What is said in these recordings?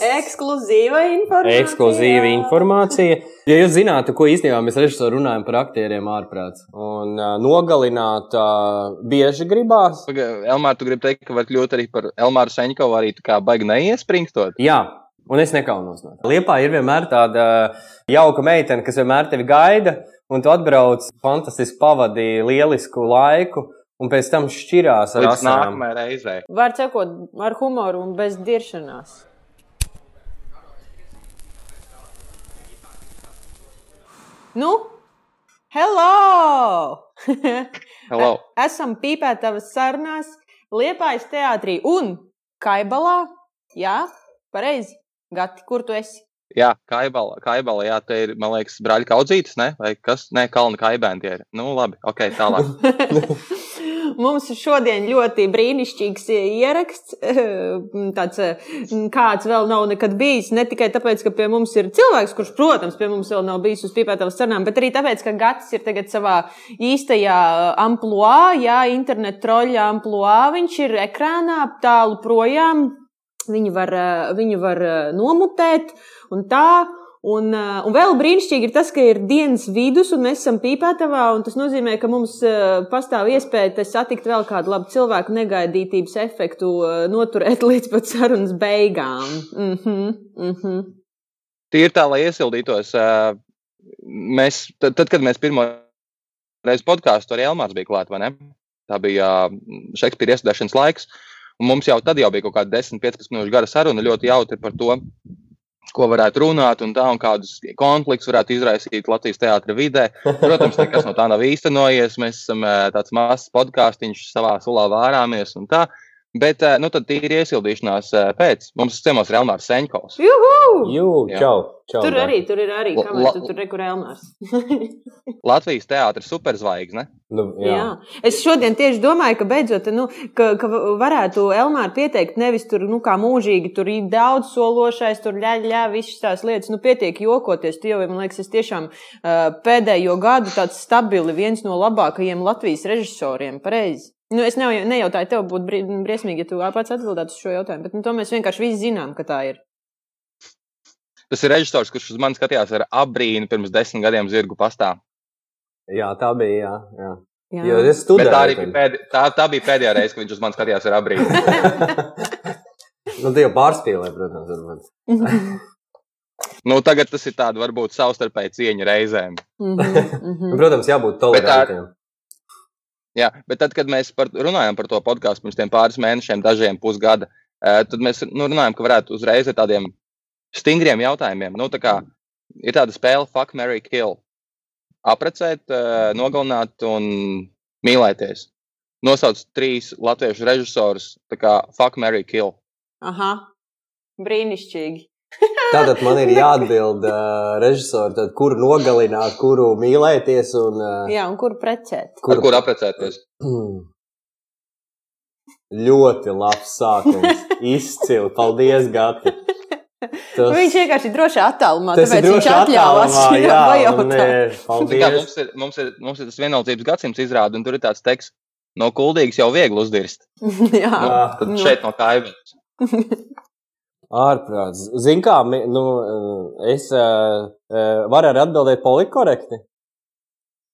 Ekskluzīva informācija. Ekskluzīva informācija. Ja jūs zinātu, ko īstenībā mēs režisori runājam par aktieriem ārprāts un uh, nogalināt uh, bieži gribās. Elmār, tu gribi teikt, ka var kļūt arī par Elmāru Seņkovu arī tā kā baigi neiespringstot? Jā. Un es nekaunos no tā. Liepā ir vienmēr tāda jauka meitene, kas vienmēr tevi gaida, un tu atbrauc, fantastiski pavadīji lielisku laiku, un pēc tam šķirās ar Līdz asām. nākamajai reizei. Var sakot, ar humoru un bez diršanās. Nu, hello! Hello. Esam pīpētavas sarunās Liepājas teātrī un Kaibalā. Jā, pareizi. Gati, kur tu esi? Jā, kaibala, kaibala, jā, te ir, man liekas, brāļa kaudzītes, ne? Vai kas? Nē, kalna kaibēni tie ir. Nu, labi, ok, tālāk. Mums šodien ļoti brīnišķīgs ieraksts. Tāds, kāds vēl nav nekad bijis. Ne tikai tāpēc, ka pie mums ir cilvēks, kurš, protams, pie mums vēl nav bijis uz pīpētavas sarunām, bet arī tāpēc, ka Gatis ir tagad savā īstajā amploā, jā, internetu troļļa amploā. Viņš ir ekrānā tālu projām. Viņu var, viņu var nomutēt un tā. Un, uh, un vēl brīnišķīgi ir tas, ka ir dienas vidus, un mēs esam pīpētavā. Tas nozīmē, ka mums uh, pastāv iespēja satikt vēl kādu labu cilvēku negaidītības efektu, uh, noturēt līdz pat sarunas beigām. Mm -hmm, mm -hmm. Tīri tā, lai iesildītos, mēs, tad, tad, kad mēs pirmo reizi podkāstu, arī Elmārs bija klāts, vai ne? Tā bija uh, Šekspīra iestudēšanas laiks. Un mums jau tad jau bija kaut kāda 10-15 minūšu gara saruna ļoti jautri par to, ko varētu runāt un tā, un kādus konfliktus varētu izraisīt Latvijas teātra vidē. Protams, nekas no tā nav īstenojies. Mēs esam tāds mazs podkāstīns, savā sulā vārāmies un tā. Bet, nu, tad tīri iesildīšanās pēc mums ciemos ir Elmārs Seņkovs. Juhu! Jū, čau, čau, Tur arī, tur ir arī, kamēr la- tu tur rekur Elmārs. Latvijas teātris superzvaigzne. Nu, jā. Jā. Es šodien tieši domāju, ka beidzot, nu, ka, ka varētu Elmāru pieteikt nevis tur, nu, kā mūžīgi, tur ir daudz sološais, tur ļaļ, ļā, visas tās lietas, nu, pietiek jokoties. Tu jau, man liekas, es tiešām uh, pēdējo gadu tāds stabili viens no labākajiem Latvijas režisoriem. Pareizi. Nu, es ne, nejautāju tev, būtu bri- briesmīgi, ja tu pats atbildētu uz šo jautājumu, bet nu, to mēs vienkārši visi zinām, ka tā ir. Tas ir režisors, kurš uz mani skatījās ar abrīnu pirms desmit gadiem zirgu pastā. jā, tā bija. Jā, jā. Jā. Jo es Bet studēju. tā, arī bija pēd... tā, tā bija pēdējā reize, kad viņš uz mani skatījās ar abrīnu. nu, tie jau pārspīlē, protams. Varbūt. Nu, tagad tas ir tāds varbūt savstarpēji cieņa reizēm. Mhm, Nu, mhm. protams, jābūt tolerantiem. Jā, bet tad, kad mēs par, runājām par to podkāstu pirms pāris mēnešiem, dažiem pusgada, eh, tad mēs nu, runājām, ka varētu uzreiz ar tādiem stingriem jautājumiem. Nu, tā kā ir tāda spēle, fuck, Mary Kill. Aprecēt, eh, nogalināt un mīlēties. Nosauc trīs latviešu režisorus, tā kā fuck, Mary Kill. Aha, brīnišķīgi. Tātad man ir jāatbild uh, režisori, tad, kuru nogalināt, kuru mīlēties un uh, Jā, un kur precēt? Ar kur aprecēties? Ļoti labs sākums. Izcili. Paldies, Gati. Tas, Viņš vienkārši ir droši attālumā, ir tāpēc viņš droši atļāvās attālumā, jā, nē, Tā kā mums, ir, mums, ir, mums ir tas vienaldzības gadsimts izrāda, un tur ir tāds teksts, no kuldīgas jau viegli uzdirst. jā. Nu, Jā. tad šeit no kaimiņa. Ārprāts. Zini, kā mi- nu, es uh, varu atbildēt polikorekti.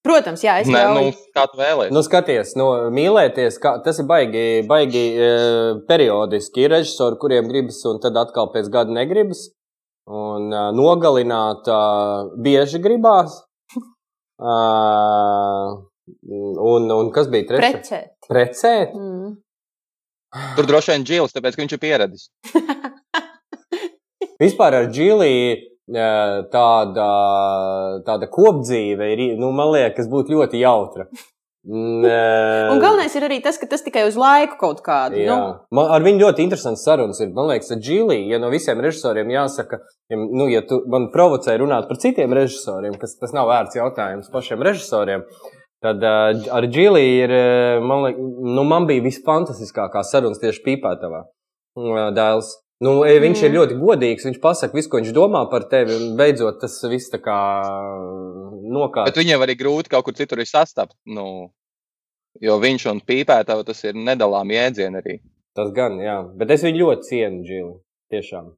Protams, jā, es Nē, jau. nu, kā tu vēlēsies? Nu, skaties, nu, mīlēties, kā, tas ir baigi, baigi uh, periodiski. Ir režisori, kuriem gribas, un tad atkal pēc gada negribas. Un uh, nogalināt uh, bieži gribās. Uh, un, un kas bija trešais? Precēt. Precēt. Mm. Tur droši vien džils, tāpēc ka viņš ir pieradis. Vispār ar Džiliju tāda, tāda kopdzīve ir, nu, man liekas, būtu ļoti jautra. Mm, Un galvenais ir arī tas, ka tas tikai uz laiku kaut kādu. Jā. Nu, Man, ar viņu ļoti interesants sarunas ir. Man liekas, ka Džilija, ja no visiem režisoriem jāsaka, ja, nu, ja tu man provocē runāt par citiem režisoriem, kas tas nav vērts jautājums pašiem režisoriem, tad uh, ar Džiliju ir, man, liek, nu, man bija visfantastiskākās sarunas tieši pīpētavā. Dēls. Nu, e, viņš mm. ir ļoti godīgs. Viņš pasaka visu, ko viņš domā par tevi, un beidzot tas viss tā kā nokārt. Bet viņiem arī grūti kaut kur citur sastapt. Nu, jo viņš un pīpētava tas ir nedalām jēdzieni arī. Tas gan, jā. Bet es viņu ļoti cienu, Džili. Tiešām.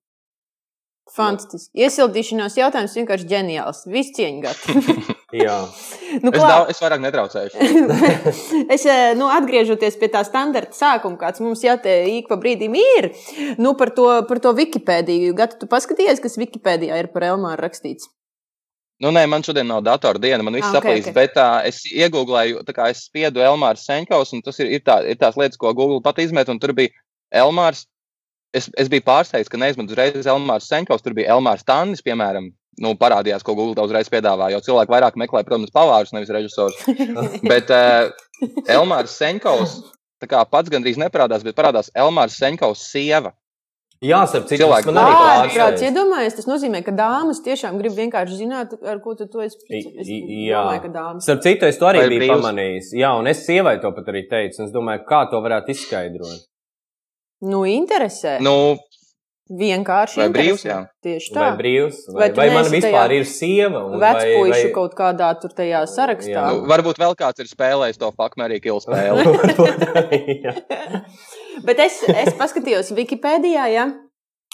Fantastiski. Iesildīšanās jautājums vienkārši ģeniāls. Viss cieņa gatavi. Jā, nu, Es, daudz, es vairāk netraucēšu. es eh, nu, atgriežoties pie tā standarta sākuma, kāds mums jau te ik pa brīdim ir, nu, par to, par to Wikipēdiju. Gata, tu paskatījies, kas Wikipēdijā ir par Elmāru rakstīts? Nu, nē, man šodien nav datora diena, man viss Ah, ah, ok, saplīst, ok. okay. bet uh, es iegūlēju, tā kā es spiedu Elmārs Senkaus, un tas ir, ir, tā, ir tās lietas, ko Google pat izmet, un tur bija Elmārs. Es, es biju pārsteigts, ka neizmetu uzreiz Elmārs Senkaus, tur bija Elmārs Tannis, piemēram. Nu, parādījās, ko Google uzreiz piedāvā, jo cilvēki vairāk meklē, protams, pavārus, nevis režisorus. bet uh, Elmārs Senkaus tā kā pats gandrīz neparādās, bet parādās Elmārs Senkaus sieva. Jā starp citu, Cilvēki tas man arī pārsteidz. iedomājies, tas nozīmē, ka dāmas tiešām grib vienkārši zināt, ar ko tu to esi. Es jā. domāju, ka dāmas. Starp citu, es to arī biju brīvs? pamanījis. Jā, un es sievai to pat arī teicu. un Es domāju, kā to varētu izskaidrot. Nu, interesē. Nu, Vienkārši. vai brīvs, jā. Tieši Vai tā. brīvs, Vai vai, vai man vispār ir sieva? un Vecpuišu vai, vai... kaut kādā tur tajā sarakstā. Jā. Nu, varbūt vēl kāds ir spēlējis to Fakmērī kilu spēli. Bet es, es paskatījos Wikipēdijā, ja?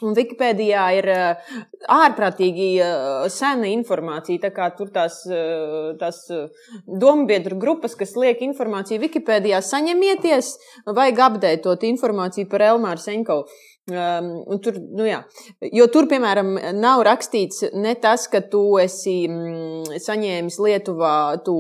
Un Wikipēdijā ir uh, ārprātīgi uh, sena informācija. Tā tur tās, uh, tās dombiedru grupas, kas liek informāciju Wikipēdijā, saņemieties, vajag apdētot informāciju par Elmāru Senkovu. Um, tur, nu jā, jo tur, piemēram, nav rakstīts ne tas, ka tu esi mm, saņēmis Lietuvā to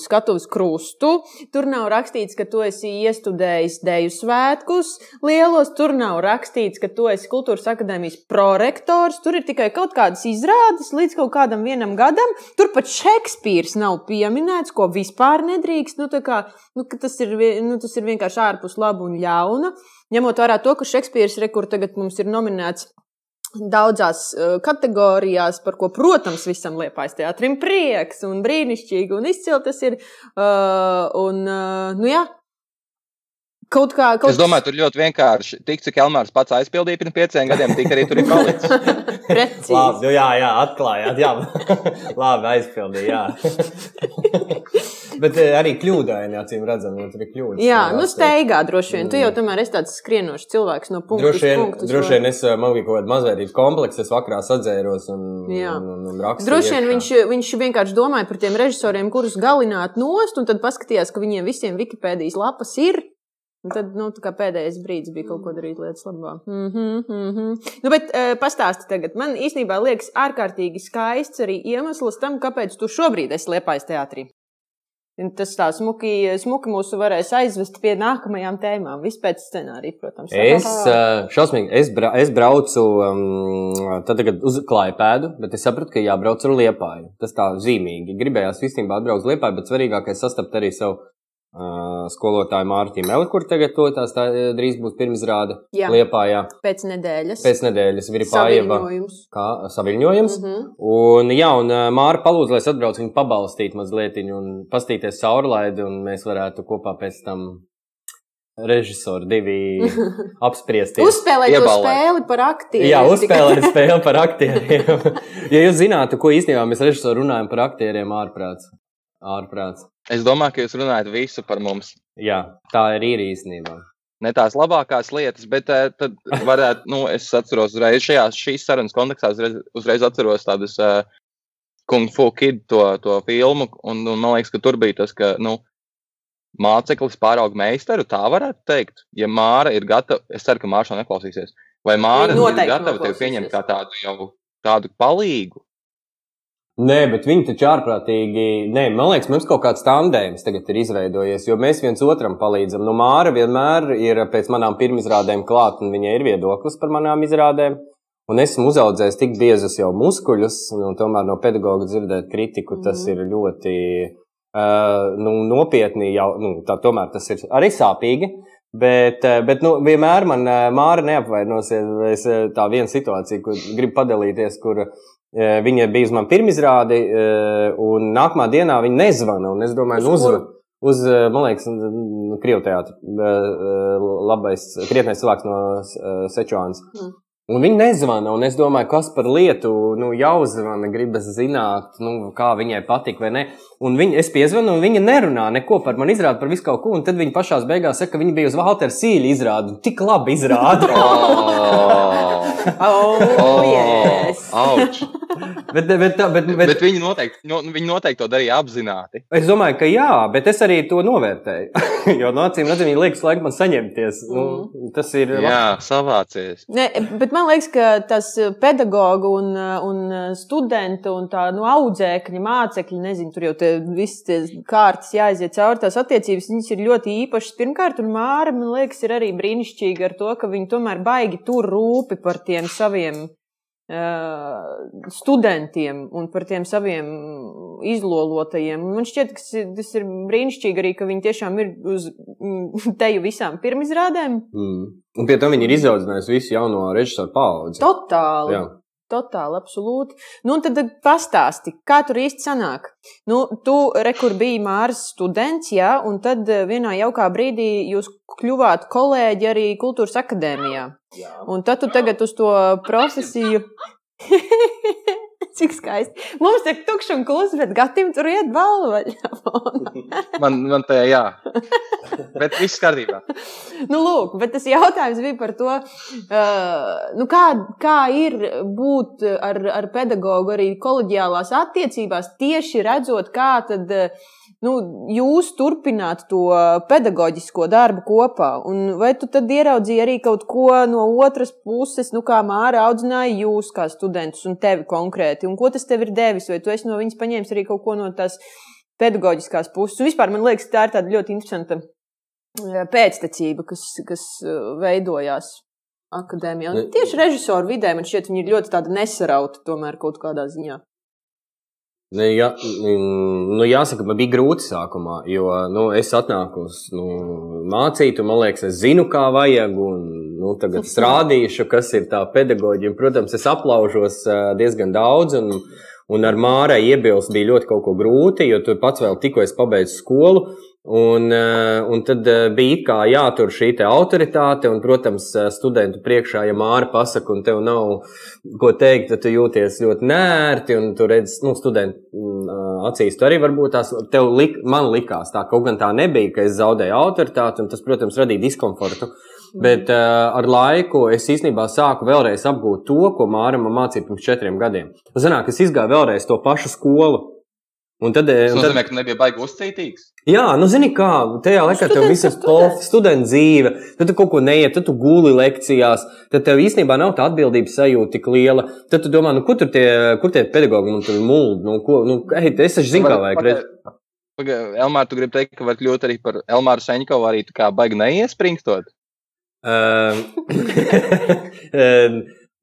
skatuves krustu, tur nav rakstīts, ka tu esi iestudējis deju svētkus lielos, tur nav rakstīts, ka tu esi kultūras akadēmijas prorektors, tur ir tikai kaut kādas izrādes līdz kaut kādam vienam gadam, tur pat Šekspīrs nav pieminēts, ko vispār nedrīkst, nu kā, nu, tas ir, nu, tas ir vienkārši ārpus labu un ļauna. Ņemot vērā to, ka Šekspīrs, re, kur tagad mums ir nominēts daudzās uh, kategorijās, par ko, protams, visam liepais teātrim prieks un brīnišķīgi un izcili tas ir. Uh, un, uh, nu jā, kaut kā. Kaut Es domāju, tur ļoti vienkārši. Tik cik Elmārs pats aizpildīja pirms pieciem gadiem, tik arī tur ir palicis. precīzi. Labi, nu, jā, jā, atklājāt. Jā, labi, aizpildīja. Bet eh, arī kļūdaini, acīm redzam, jo tur ir kļūdas. Jā, nu steigā droši vien. Tu jau tomēr esi tāds skrienošs cilvēks no punkta Droši vien, uz punktu. droši vien es, eh, man bija kaut kāda mazvērtības kompleksa, es vakarā sadzēros un, Jā. un, un, un rakstīju. Droši vien viņš, viņš vienkārši domāja par tiem režisoriem, kurus galināt nost, un tad paskatījās, ka viņiem visiem Wikipēdijas lapas ir. Un tad, nu, tā kā pēdējais brīdis bija kaut ko darīt lietas labā. Mm -hmm, mm -hmm. Nu, bet uh, pastāsti tagad. Man īstenībā liekas ārkārtīgi skaists arī iemesls tam, kāpēc tu šobrīd esi Liepais teātrī. Un Tas tā smuki, smuki mūs varēs aizvest pie nākamajām tēmām. Viss pēc scenārija, protams. Es, eh, šausmīgi, es, bra, es braucu um, tad tagad uz klājpēdu, bet es sapratu, ka jābrauc ar liepāju. Tas tā zīmīgi. Gribējās visiem atbraukt uz liepāju, bet svarīgākais sastapt arī savu uh, skolotāju Mārtiņu Meli, kur tagad to tās tā, drīz būs pirmizrāde Jā. liepājā. Pēc nedēļas. Pēc nedēļas Virpājeva Saviņojums. kā saviņojums. Mm -hmm. Un, jā, un Māra palūdza, lai es atbraucu viņu pabalstīt mazliet un pastīties caurlaidi, un mēs varētu kopā pēc tam režisoru divi apspriesties. Uzspēlēt spēli par aktieriem. Jā, uzspēlēt spēli par aktieriem. ja jūs zinātu, ko īstenībā mēs režisoru runājam par aktieriem, ārprāts. Ārprāts. Es domāju, ka jūs runājat visu par mums. Jā, tā ir īri īstenībā. Ne tās labākās lietas, bet uh, tad varētu, nu, es atceros uzreiz šajā, šīs sarunas kontekstā, uzreiz, uzreiz atceros tādas uh, Kung Fu Kid to, to filmu, un, un man liekas, ka tur bija tas, ka, nu, māceklis pāraug meistaru, tā varētu teikt. Ja Māra ir gatava, es ceru, ka Māra šo neklausīsies, vai Māra ir gatava tevi pieņemt kā tādu jau tādu palīgu. Nē, bet viņi taču ārprātīgi. Nē, man liekas, mums kaut kāds tandēms tagad ir izveidojies, jo mēs viens otram palīdzam. Nu, Māra vienmēr ir pēc manām pirmizrādēm klāt, un viņai ir viedoklis par manām izrādēm. Un esmu uzaudzējis tik biezus jau muskuļus, un tomēr no pedagoga dzirdēt kritiku, tas Mhm. ir ļoti uh, nu, nopietni. Jau, nu, tā, tomēr tas ir arī sāpīgi. Bet, bet nu, vienmēr man māra neapvainosies. Es tā viena situācija, kur gribu padalīties, kur viņa bija uz man pirmizrādi, eh, un nākamā dienā viņa nezvana. Es domāju, nu, uzvana. Uz, eh, man liekas, Krievijas teātris, labais, krietnais cilvēks no eh, Sečuānas. Mm. Un viņi nezvana, un es domāju, kas par lietu nu, jāuzvana, gribas zināt, nu, kā viņai patīk vai nē. Un viņa, es piezvanu, un viņa nerunā neko par mani, izrāda par visu kaut ko. Un tad viņa pašā beigās saka, ka viņa bija uz Valtera sīļa izrādi. Tik labi izrāda. Oh, Oh. Yes. bet, bet, bet, bet, Bet, bet, viņi, noteikti, no, viņi noteikti to darīja apzināti. es domāju, ka jā, bet es arī to novērtēju. jo no acīm redzam, viņi liekas, laikam man saņemties. Nu, tas ir. Jā, savācies. Ne, bet man liekas, ka tas pedagoģu un, un studentu un tā nu, audzēkņa, mācekļi, nezinu, tur jau viss kārtas jāiziet cauri tās attiecības, viņas ir ļoti īpašas. Pirmkārt, un Māra, man liekas, ir arī brīnišķīga ar to, ka viņi tomēr baigi tur rūpi par tiem saviem studentiem un par tiem saviem izlolotajiem. Man šķiet, ka tas ir brīnišķīgi arī, ka viņi tiešām ir uz teju visām pirmizrādēm. Mm. Un pie tam viņi ir izaudzinājuši visu jauno režisoru paudzi. Totāli. Jā. Totāli, absolūti. Nu, tad pastāsti, kā tur īsti sanāk. Nu, tu, re, kur biji Mārs students, jā, un tad vienā jaukā brīdī jūs kļuvāt kolēģi arī Kultūras akadēmijā. Jā. Un tad tu tagad uz to profesiju. Cik skaisti. Mums ir tukšs un kluss, bet Gatim tur iet balva. man, man tā jā. Bet viss kārtībā. nu, lūk, bet tas jautājums bija par to, uh, nu, kā, kā ir būt ar, ar pedagogu arī koleģiālās attiecībās, tieši redzot, kā tad. Uh, nu, jūs turpināt to pedagoģisko darbu kopā. Un vai tu tad ieraudzīji arī kaut ko no otras puses, nu, kā Māra audzināja jūs kā studentus un tevi konkrēti? Un ko tas tev ir devis? Vai tu esi no viņas paņēmis arī kaut ko no tās pedagoģiskās puses? Un vispār man liekas, tā ir tāda ļoti interesanta pēctecība, kas, kas veidojās akadēmijā. Un tieši režisoru vidē man šķiet, viņi ir ļoti nesarauti tomēr kaut kādā ziņā. Ne, jā, nu, jāsaka, man bija grūti sākumā, jo nu, es atnāku uz nu, mācīt, un man liekas, es zinu, kā vajag. Un, nu, tagad es rādīšu, kas ir tā pedagoģija. Protams, es aplaužos diezgan daudz, un, un ar Mārai iebilst bija ļoti grūti, jo tur pats vēl tikko es pabeidzu skolu. Un, eh, un tad eh, bija kā jātur šī autoritāte, un, protams, eh, studentu priekšā, ja māra pasaka, un tev nav ko teikt, tad tu jūties ļoti nērti, un tu redz, nu, studentu mm, acīs, tu arī varbūt tās, tev lik, man likās tā, kaut gan tā nebija, ka es zaudēju autoritāti, un tas, protams, radīja diskomfortu. Bet uh, ar laiku es īstenībā sāku vēlreiz apgūt to, ko Māra man mācīja pirms četriem gadiem. Zināk, es izgāju vēlreiz to pašu skolu, Un tad, tas un tad, nozīmē, ka nebija baigi uzcītīgs. Jā, nu, zini, kā tajā laikā tev viss ir polfa, studenta dzīve, tad tu kaut ko neiet, tad tu guli lekcijās, tad tev īstenībā nav tā atbildības sajūta tik liela. Tad tu domā, nu, kur tur tie, kur tie pedagogi man tur mūld, nu, ko, nu, ej, es taču zinu, kā vajag. Redz. Elmār, tu gribi teikt, ka var kļūt arī par Elmāru Seņkovu, arī tā kā baigi neiespringstot? Uh,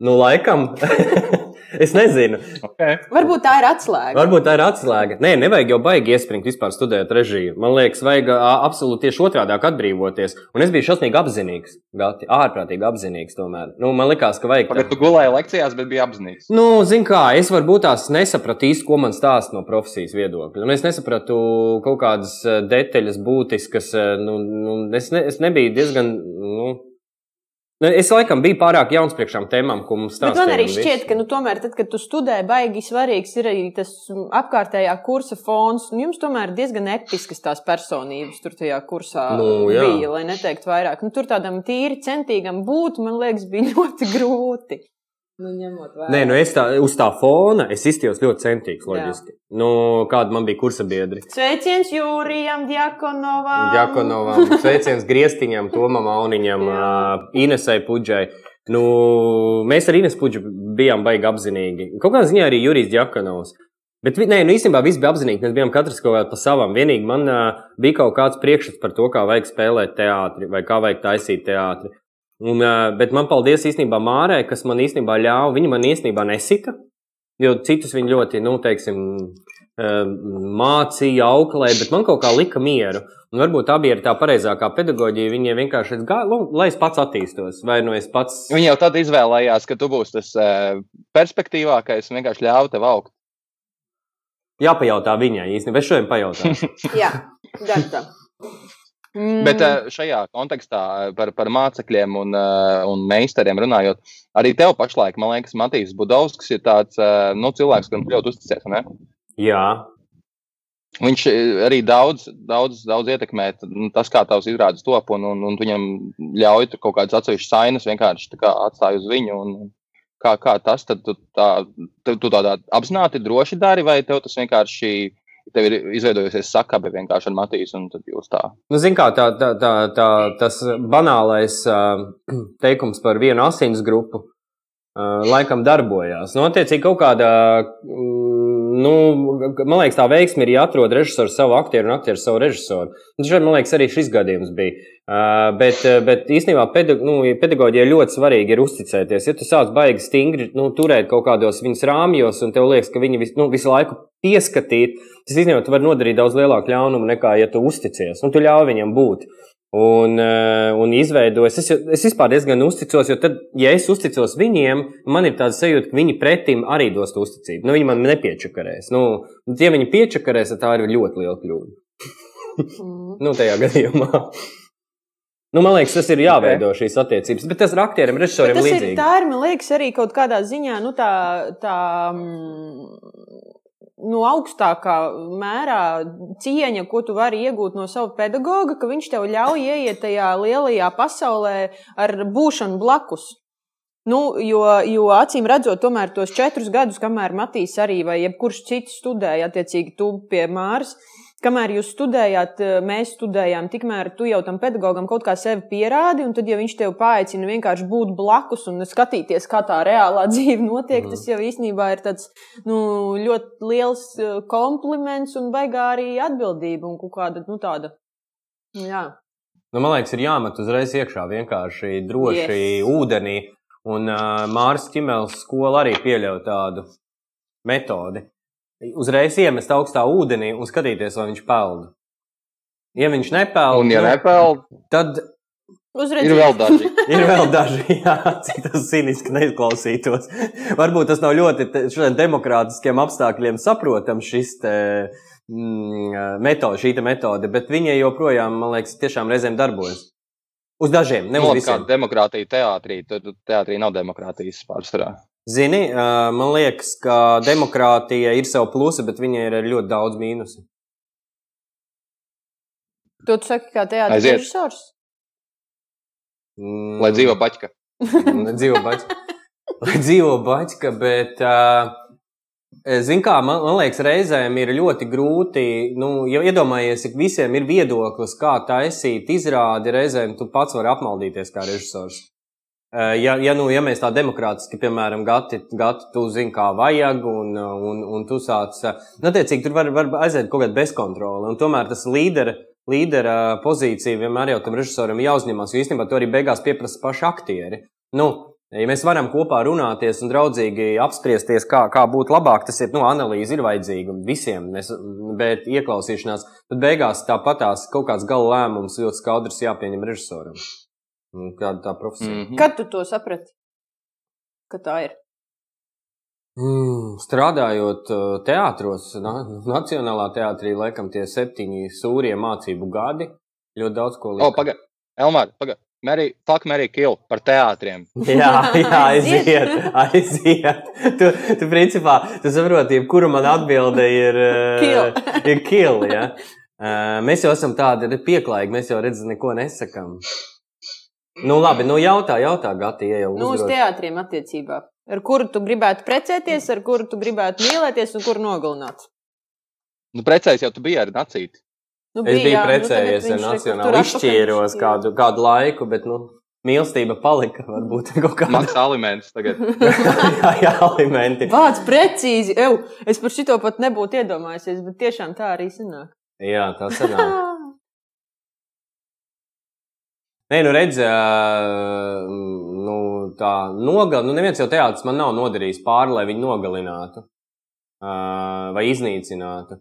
nu, laikam. Es nezinu. Okay. Varbūt tā ir atslēga. Varbūt tā ir atslēga. Nē, nevajag jau baigi iespringt vispār studēt režiju. Man liekas, vajag absolūti tieši otrādi atbrīvoties. Un es biju šausmīgi apzinīgs, gati, ārprātīgi apzinīgs tomēr. Nu, man liekas, ka vajag. Pagad, tu gulēji lekcijās, bet biji apzinīgs. Nu, zin kā, es varbūt tās nesapratu īsti, ko man stāsta no profesijas viedokļa. Un es nesapratu kaut kādas detaļas būtiskas. Nu, nu, es, ne, es nebiju diezgan. Nu, es laikam biju pārāk jauns priekš šām tēmām, ko mums stāstīja. Man arī šķiet, ka, nu, tomēr, tad, kad tu studē, baigi svarīgs ir arī tas apkārtējā kursa fons. Un jums tomēr diezgan episkas tās personības tur tajā kursā nu, jā. bija, lai neteikt vairāk. Nu, tur tādam tīri centīgam būt, man liekas, bija ļoti grūti. Nu, Nē, nu es tā, uz tā fona es izstījos ļoti centīgs, loģiski. Jā. Nu, kāda man bija kursa biedri? Sveiciens Jūrijam, Djakonovam. Djakonovam, sveiciens Griestiņam, Tomam Auniņam, uh, Inesai Pudžai. Nu, mēs ar Ines Pudžu bijām baigi apzinīgi. Kaut kādā ziņā arī Jurijs Djakonovs. Bet nē, nu, īstenībā viss bija apzinīgi. Mēs bijām katrs kaut kādā pa savam. Vienīgi man uh, bija kaut kāds priekšstats par to, kā vajag spēlēt teātri vai kā vajag taisīt teātri. Un, bet man paldies īstenībā Mārai, kas man īstenībā ļāva. Viņa man īstenībā nesita, jo citus viņa ļoti, nu, teiksim, mācīja, auklēja, bet man kaut kā lika mieru. Un varbūt tā bija tā pareizākā pedagoģija. Viņa vienkārši gāja, nu, lai es pats attīstos, vai nu es pats. Viņa jau tad izvēlējās, ka tu būsi tas perspektīvākais un vienkārši ļāva tev augt. Jāpajautā viņai īstenībā, es šodien pajautāšu. Jā, dar tā. Mm. Bet eh, šajā kontekstā eh, par, par mācekļiem un, eh, un meistariem runājot, arī tev pašlaik, man liekas, Matīs Budovskis ir tāds nu, cilvēks, kam ļoti uzticēs. Ne? Jā. Viņš arī daudz, daudz, daudz ietekmē nu, tas, kā tavs izrādes top, un, un, un viņam ļauj kaut kādas atsevišķas sainas vienkārši atstāj uz viņu. Un, Kā, kā tas tad tu, tā, tu, tu tādā apzināti droši dari, vai tev tas vienkārši tev ir izveidojusies sakabe vienkārši ar Matīs, un tad jūs tā. Nu, zin kā, tā, tā, tā, tā, tas banālais teikums par vienu asins grupu laikam darbojās. Nu, attiecīgi kaut kādā, mm, nu, man liekas, tā veiksme ir jāatrod režisors savu aktieru un aktieru savu režisoru. Un šeit, man liekas, arī šis gadījums bija. Uh, bet, bet īstenībā pedag nu, pedagoģijai ļoti svarīgi ir uzticēties. Ja tu sāc baigi stingri nu, turēt kaut kādos viņas rāmjos, un tev liekas, ka viņi vis, nu, visu laiku pieskatīt, tas īstenībā var nodarīt daudz lielāku ļaunumu nekā, ja tu uzticies. Un tu ļauj viņam būt. Un, eh, un izveidojas. Es, es vispār diezgan uzticos, jo tad, ja es uzticos viņiem, man ir tāds sajūta, ka viņi pretim arī dos uzticību. Nu, viņi man nepiečakarēs. Nu, ja viņi piečakarēs, tad tā ir ļoti liela kļūda. Mm. nu, tajā gadījumā. Nu, man liekas, tas ir jāveido okay. šīs attiecības. Bet tas ir aktieriem, režisoriem līdzīgi. Ir, tā ir, man liekas, arī kaut kādā ziņā nu, tā, tā mm, nu, augstākā mērā cieņa, ko tu vari iegūt no sava pedagoga, ka viņš tev ļauj ieiet tajā lielajā pasaulē ar būšanu blakus. Nu, jo, jo acīm redzot, tomēr tos četrus gadus, kamēr Matīs arī vai jebkurš cits studēja, attiecīgi, tu pie Māras, kamēr jūs studējāt, eh, mēs studējām, tikmēr tu jau tam pedagogam kaut kā sevi pierādi, un tad, ja viņš tev paaicina vienkārši būt blakus un skatīties, kā tā reālā dzīve notiek, mm. tas jau īstenībā ir tāds nu, ļoti liels eh, kompliments un baigā arī atbildība un kaut kāda nu, tāda. Jā. Nu, man liekas, ir jāmet uzreiz iekšā vienkārši droši yes. ūdenī. Un uh, Mārcis Čimēls skola arī pieļauj tādu metodi. Uzreiz iemest augstā ūdenī un skatīties, vai viņš peld. Ja viņš nepeld, un ja nu, nepeld, tad Uzredzīt. Ir vēl daži. ir vēl daži, jā, cik tas cīniski neizklausītos. Varbūt tas nav ļoti šādiem demokrātiskiem apstākļiem saprotams šis te, mm, metode, šī metode, bet viņa joprojām, man liekas, tiešām reizēm darbojas. Uz dažiem, ne uz nu, visiem. Demokrātija teātrī, tad teātrī nav demokrātijas pārsvarā. Zini, man liekas, ka demokrātija ir sev plusi, bet viņai ir ļoti daudz mīnusu. Tu saki, kā teātris režisors? Mm. Lai dzīvo baķka. dzīvo baķka. Lai dzīvo baķka, bet Ziniet, kā man, man liekas, reizēm ir ļoti grūti. Nu, ja iedomājies, ka visiem ir viedoklis, kā taisīt izrādi, reizēm tu pats vari apmaldīties kā režisors. Eh, ja, ja, nu, ja mēs tā demokrātiski, piemēram, gati, gati tu zini, kā vajag, un, un, un tu sāc, eh, nu, attiecīgi, tur var, var aiziet kaut kāda bezkontrola, un tomēr tas līdera, līdera pozīcija vienmēr jau tam režisoram jāuzņemas, jo īstenībā to arī beigās pieprasa paši aktieri. Nu, Ja mēs varam kopā runāties un draudzīgi apspriesties, kā, kā būtu labāk, tas ir nu, analīze, ir vajadzīga visiem, mēs, bet ieklausīšanās, tad beigās tāpatās kaut kāds gala lēmums ļoti skaidrs jāpieņem režisoram. Kāda tā profesija? Mm -hmm. Kad tu to saprati? Ka tā ir? Mm, strādājot uh, teātros, na, Nacionālā teātrī, laikam tie septiņi sūrie mācību gadi, ļoti daudz ko liekas. O, pagaidi, Elmār, pagaidi. Mary, fuck, Mary, kill par teātriem. jā, jā, aiziet, aiziet. Tu, tu principā, tu saproti, kura man atbilde ir uh, kill. ir kill ja? uh, mēs jau esam tādi pieklājīgi, mēs jau redzam, neko nesakām. Nu, labi, nu jautā, jautā, Gati, ja jau. Nu, uz teātriem attiecībā. Ar kuru tu gribētu precēties, ar kuru tu gribētu mīlēties un kuru nogalināt? Nu, precējies jau tu biji ar nacīti. Nu, bija, es biju jā, nu, precējies nu, ar nacionālu, izšķīros kādu, kādu laiku, bet, nu, mīlestība palika. Varbūt kaut kāda maksā aliments tagad. jā, jā, alimenti. Vārds precīzi. Ew, es par šito pat nebūtu iedomājies, bet tiešām tā arī sanāk. Jā, tā sanāk. Nē, nu redz, nu, tā nogalināta. Nu, neviens jau teātris man nav nodarījis pāri, lai viņu nogalinātu vai iznīcinātu.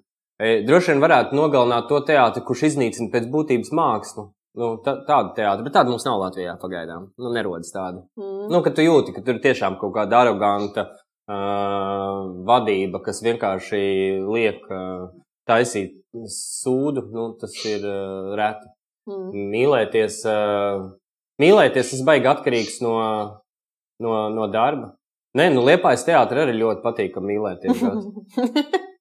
Droši vien varētu nogalināt to teātri, kurš iznīcina pēc būtības mākslu. Nu, tā, tāda teātra, bet tāda mums nav Latvijā pagaidām. Nu, nerodas tāda. Mm. Nu, ka tu jūti, ka tur tiešām kaut kāda aroganta uh, vadība, kas vienkārši liek uh, taisīt sūdu. Nu, tas ir uh, reti. Mm. Mīlēties, uh, mīlēties, tas baigi atkarīgs no, no, no darba. Nē, nu, Liepājas teātris arī ļoti patīk mīlēties.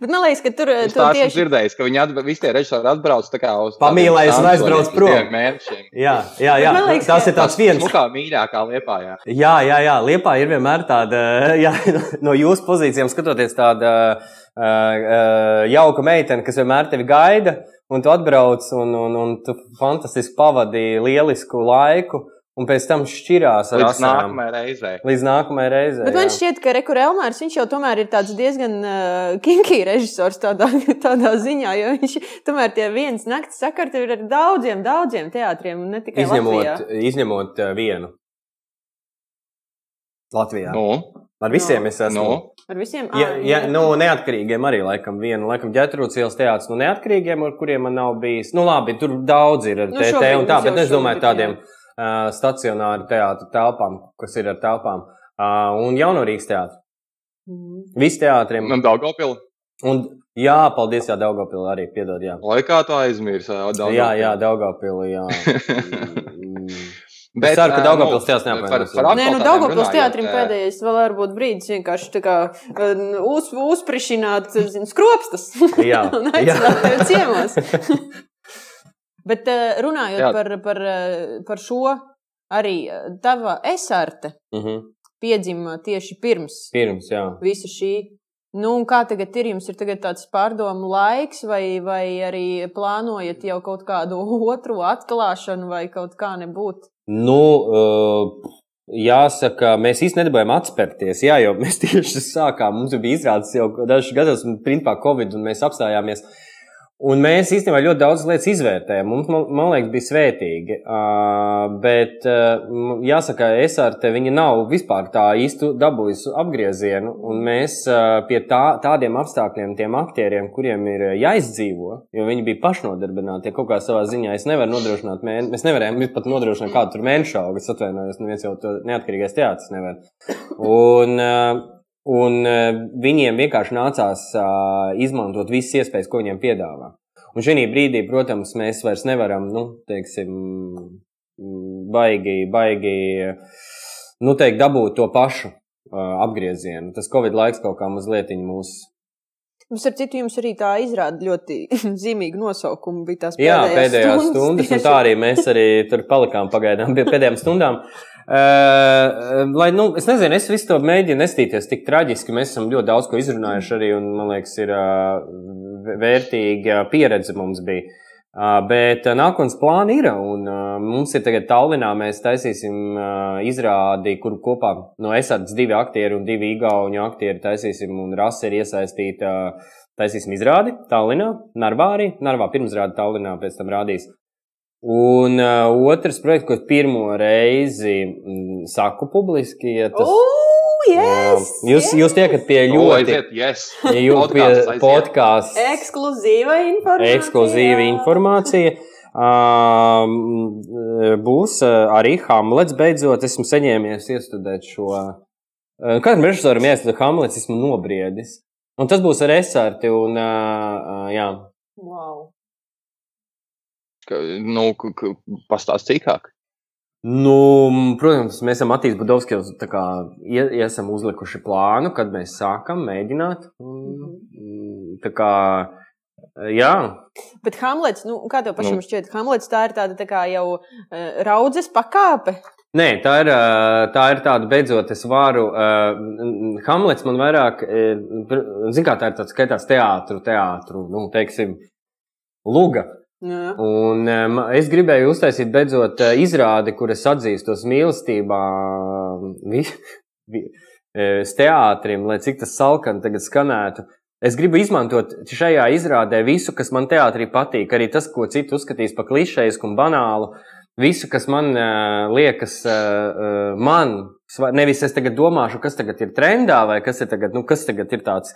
Bet man liekas, ka tur, Es tur tā esmu tieši dzirdējis, ka viņi atb visi tie režisori atbrauc tā kā uz Pamīlējas un aizbrauc prom. Jā, jā, jā. Man liekas, tas ka- ir tāds viens. Smukā mīļākā liepā, jā. Jā, jā, jā. Liepā ir vienmēr tāda, jā, no jūsu pozīcijām skatoties, tāda uh, uh, jauka meitene, kas vienmēr tevi gaida, un tu atbrauc un, un, un tu fantastiski pavadīji lielisku laiku, un pēc tam šķirās ar Līdz asarām. nākamajai reizei. Līdz nākamajai reizei. Bet man šķiet, ka Rekur Elmārs, viņš jau tomēr ir tāds diezgan uh, kinky režisors tādā, tādā ziņā, jo viņš tomēr tie viens nakts sakarti ir ar daudziem, daudziem teātriem, un ne tikai Latvijā. Izņemot, izņemot uh, vienu. Latvijā. Nu, Ar visiem es esmu. nu. Ar visiem? Ja, Ā, ja, nu, neatkarīgiem arī, laikam, viena, laikam, ģetrūts ielas teātris, nu, neatkarīgiem, ar kuriem man nav bijis. Nu, labi, tur daudz ir ar Nu, TT un tā, bet es domāju tādiem uh, stacionāru teātru telpām, kas ir ar telpām. Uh, un jauno Rīgas teātri. Mhm. Visi teātriem. Man Daugavpili. Un, jā, paldies, jā, Daugavpili arī, piedod, jā. Laikā to aizmirst. Jā, jā, Daugavpili, jā. Bet, Es ceru, ka ā, Daugavpils nu, teātris par Nē, nu, runājot, teātrim pēdējais vēl var būt brīdis vienkārši tā kā uh, uz, uzprišināt, zin, skropstas Jā, un aicināt tevi ciemos. Bet uh, runājot Jā. par, par, uh, par šo, arī uh, tava esarte Mhm. piedzima tieši pirms Pirms, jā. visa šī. Nu, kā tagad ir? Jums ir tāds pārdomu laiks, vai, vai arī plānojat jau kaut kādu otru atklāšanu, vai kaut kā nebūt? Nu, uh, jāsaka, mēs īstenībā nedabūjām atspērties. Jā, jo mēs tieši sākām. Mums bija izrādes jau dažus gadus, un principā Covid, un mēs apstājāmies. Un mēs īstenībā ļoti daudz lietas izvērtējām. Mums, man, man liekas, bija svētīgi. Uh, bet, uh, jāsaka, es ar te viņa nav vispār tā īsti dabūjusi apgriezienu. Un mēs uh, pie tā, tādiem apstākļiem, tiem aktieriem, kuriem ir jāizdzīvo, jo viņi bija pašnodarbināti, ja kaut kā savā ziņā es nevaru nodrošināt, mēne, mēs nevarējām pat nodrošināt kādu tur mēnešu algu. Es atvainojos, neviens jau to neatkarīgais teātris nevar. Un, uh, Un uh, viņiem vienkārši nācās uh, izmantot visas iespējas, ko viņiem piedāvā. Un šī brīdī, protams, mēs vairs nevaram, nu, teiksim, baigi, baigi, nu, teikt, dabūt to pašu uh, apgriezienu. Tas Covid laiks kaut kā mazliet mūs. Mums ar citu jums arī tā izrāda ļoti zīmīgu nosaukumu. Bija tās Jā, pēdējās pēdējās stundas, stundas un tā arī mēs arī tur palikām pagaidām pie pēdējām stundām. Uh, lai, nu, es nezinu, es visu to mēģinu nestīties tik traģiski. Mēs esam ļoti daudz ko izrunājuši arī, un man liekas, ir uh, vērtīga pieredze mums bija. Bet nākotnes plāni ir, un mums ir tagad Tallinā, mēs taisīsim izrādi, kur kopā no esardzes divi aktieri un divi igauņu aktieri taisīsim, un rasa ir iesaistīta. Taisīsim izrādi Tallinā, Narvā arī. Narvā pirmsrādi Tallinā, pēc tam rādīs. Un uh, otrs projekts, ko es pirmo reizi mm, saku publiski, ja tas, Oh, yes, uh, jūs, yes. jūs tiekat pie O, ļoti aiziet, yes. ja jūs pie podkāstu Ekskluzīva informācija. ekskluzīva informācija. Um, būs arī Hamlets. Beidzot, esmu saņēmies iestudēt šo. Kādam režisoram jāiestudē Hamlets, esmu nobriedis. Un tas būs ar Esarti. Un, uh, uh, jā. Wow. Nu, pastāst cīkāk. Nu, protams, mēs esam Matīs Budovskis, tā kā esam uzlikuši plānu, kad mēs sākam mēģināt. Un, mm, Tā kā, jā, Bet Hamlets, nu, kā tev pašam Nu. šķiet, Hamlets tā ir tāda tā kā jau uh, raudzes pakāpe. Nē, tā ir, ā, tā ir tāda, beidzot, es varu. Uh, Hamlets man vairāk, zināmā kā tā ir tāds skaitās teātru, teātru, nu, teiksim, luga. Jā. Un um, es gribēju uztaisīt beidzot ā, izrādi, kur es atzīstos mīlestībā vi, vi, es teātrim, lai cik tas salkani tagad skanētu. Es gribu izmantot šajā izrādē visu, kas man teātrī patīk, arī tas, ko citi uzskatīs par klišejisku un banālu. Visu, kas man uh, liekas, uh, man, nevis es tagad domāšu, kas tagad ir trendā, vai kas ir tagad, nu, kas tagad ir tāds,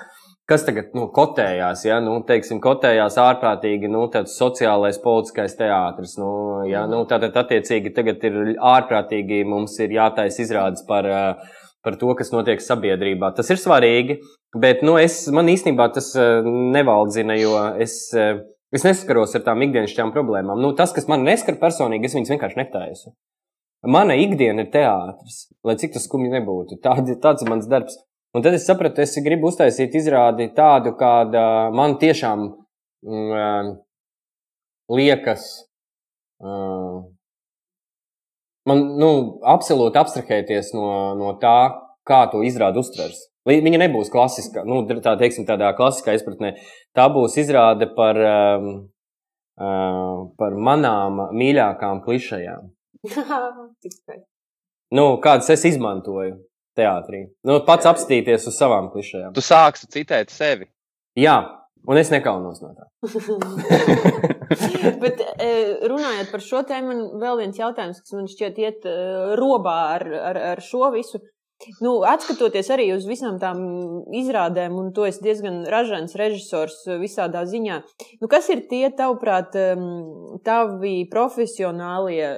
kas tagad nu, kotējās, ja, nu, teiksim, kotējās ārprātīgi, nu, sociālais, politiskais teātris, nu, ja, nu, tātad attiecīgi tagad ir ārprātīgi, mums ir jātais izrādes par, uh, par to, kas notiek sabiedrībā. Tas ir svarīgi, bet, nu, es, man īstenībā tas uh, nevaldzina, jo es. Uh, Es neskaros ar tām ikdienišķām problēmām. Nu, tas, kas man neskar personīgi, es viņas vienkārši netaisu. Mana ikdiena ir teātris, lai cik tas skumji nebūtu. Tād, tāds ir mans darbs. Un tad es sapratu, es gribu uztaisīt izrādi tādu, kāda man tiešām mm, liekas. Uh, man nu, absolūti abstrahēties no, no tā, kā to izrādi uztvers. Viņa nebūs klasiskā, nu, tā teiksim, tādā klasiskā izpratnē. Tā būs izrāde par, um, uh, par manām mīļākām klišajām. nu, kādas es izmantoju teātrī. Nu, pats apstīties uz savām klišajām. Tu sāksi citēt sevi. Jā, un es nekaunos no tā. Bet e, runājot par šo tēmu, man vēl viens jautājums, kas man šķiet iet e, robā ar, ar, ar šo visu. Nu, atskatoties arī uz visām tām izrādēm, un to es diezgan ražants režisors visādā ziņā, nu, kas ir tie, tavuprāt, tavi profesionālie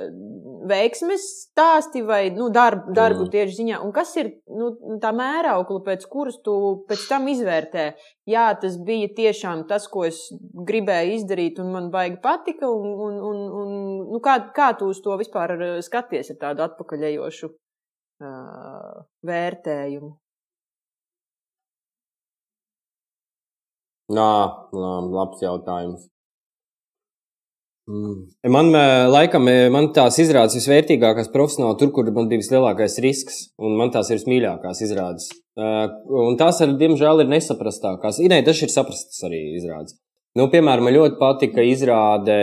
veiksmes stāsti vai nu, darbu, darbu mm. tieši ziņā, un kas ir nu, tā mēraukla, pēc kuras tu pēc tam izvērtē? Jā, tas bija tiešām tas, ko es gribēju izdarīt, un man baigi patika, un, un, un, un nu, kā, kā tu uz to vispār skaties ar tādu atpakaļējošu vērtējumu? Nā, labs jautājums. Mm. Man, laikam, man tās izrādes visvērtīgākās profesionāli tur, kur man bija vislielākais risks, un man tās ir vismīļākās izrādes. Un tās, ar, diemžēl, ir nesaprastākās. Nē, tas ir saprastas arī izrādes. Nu, piemēram, man ļoti patika izrāde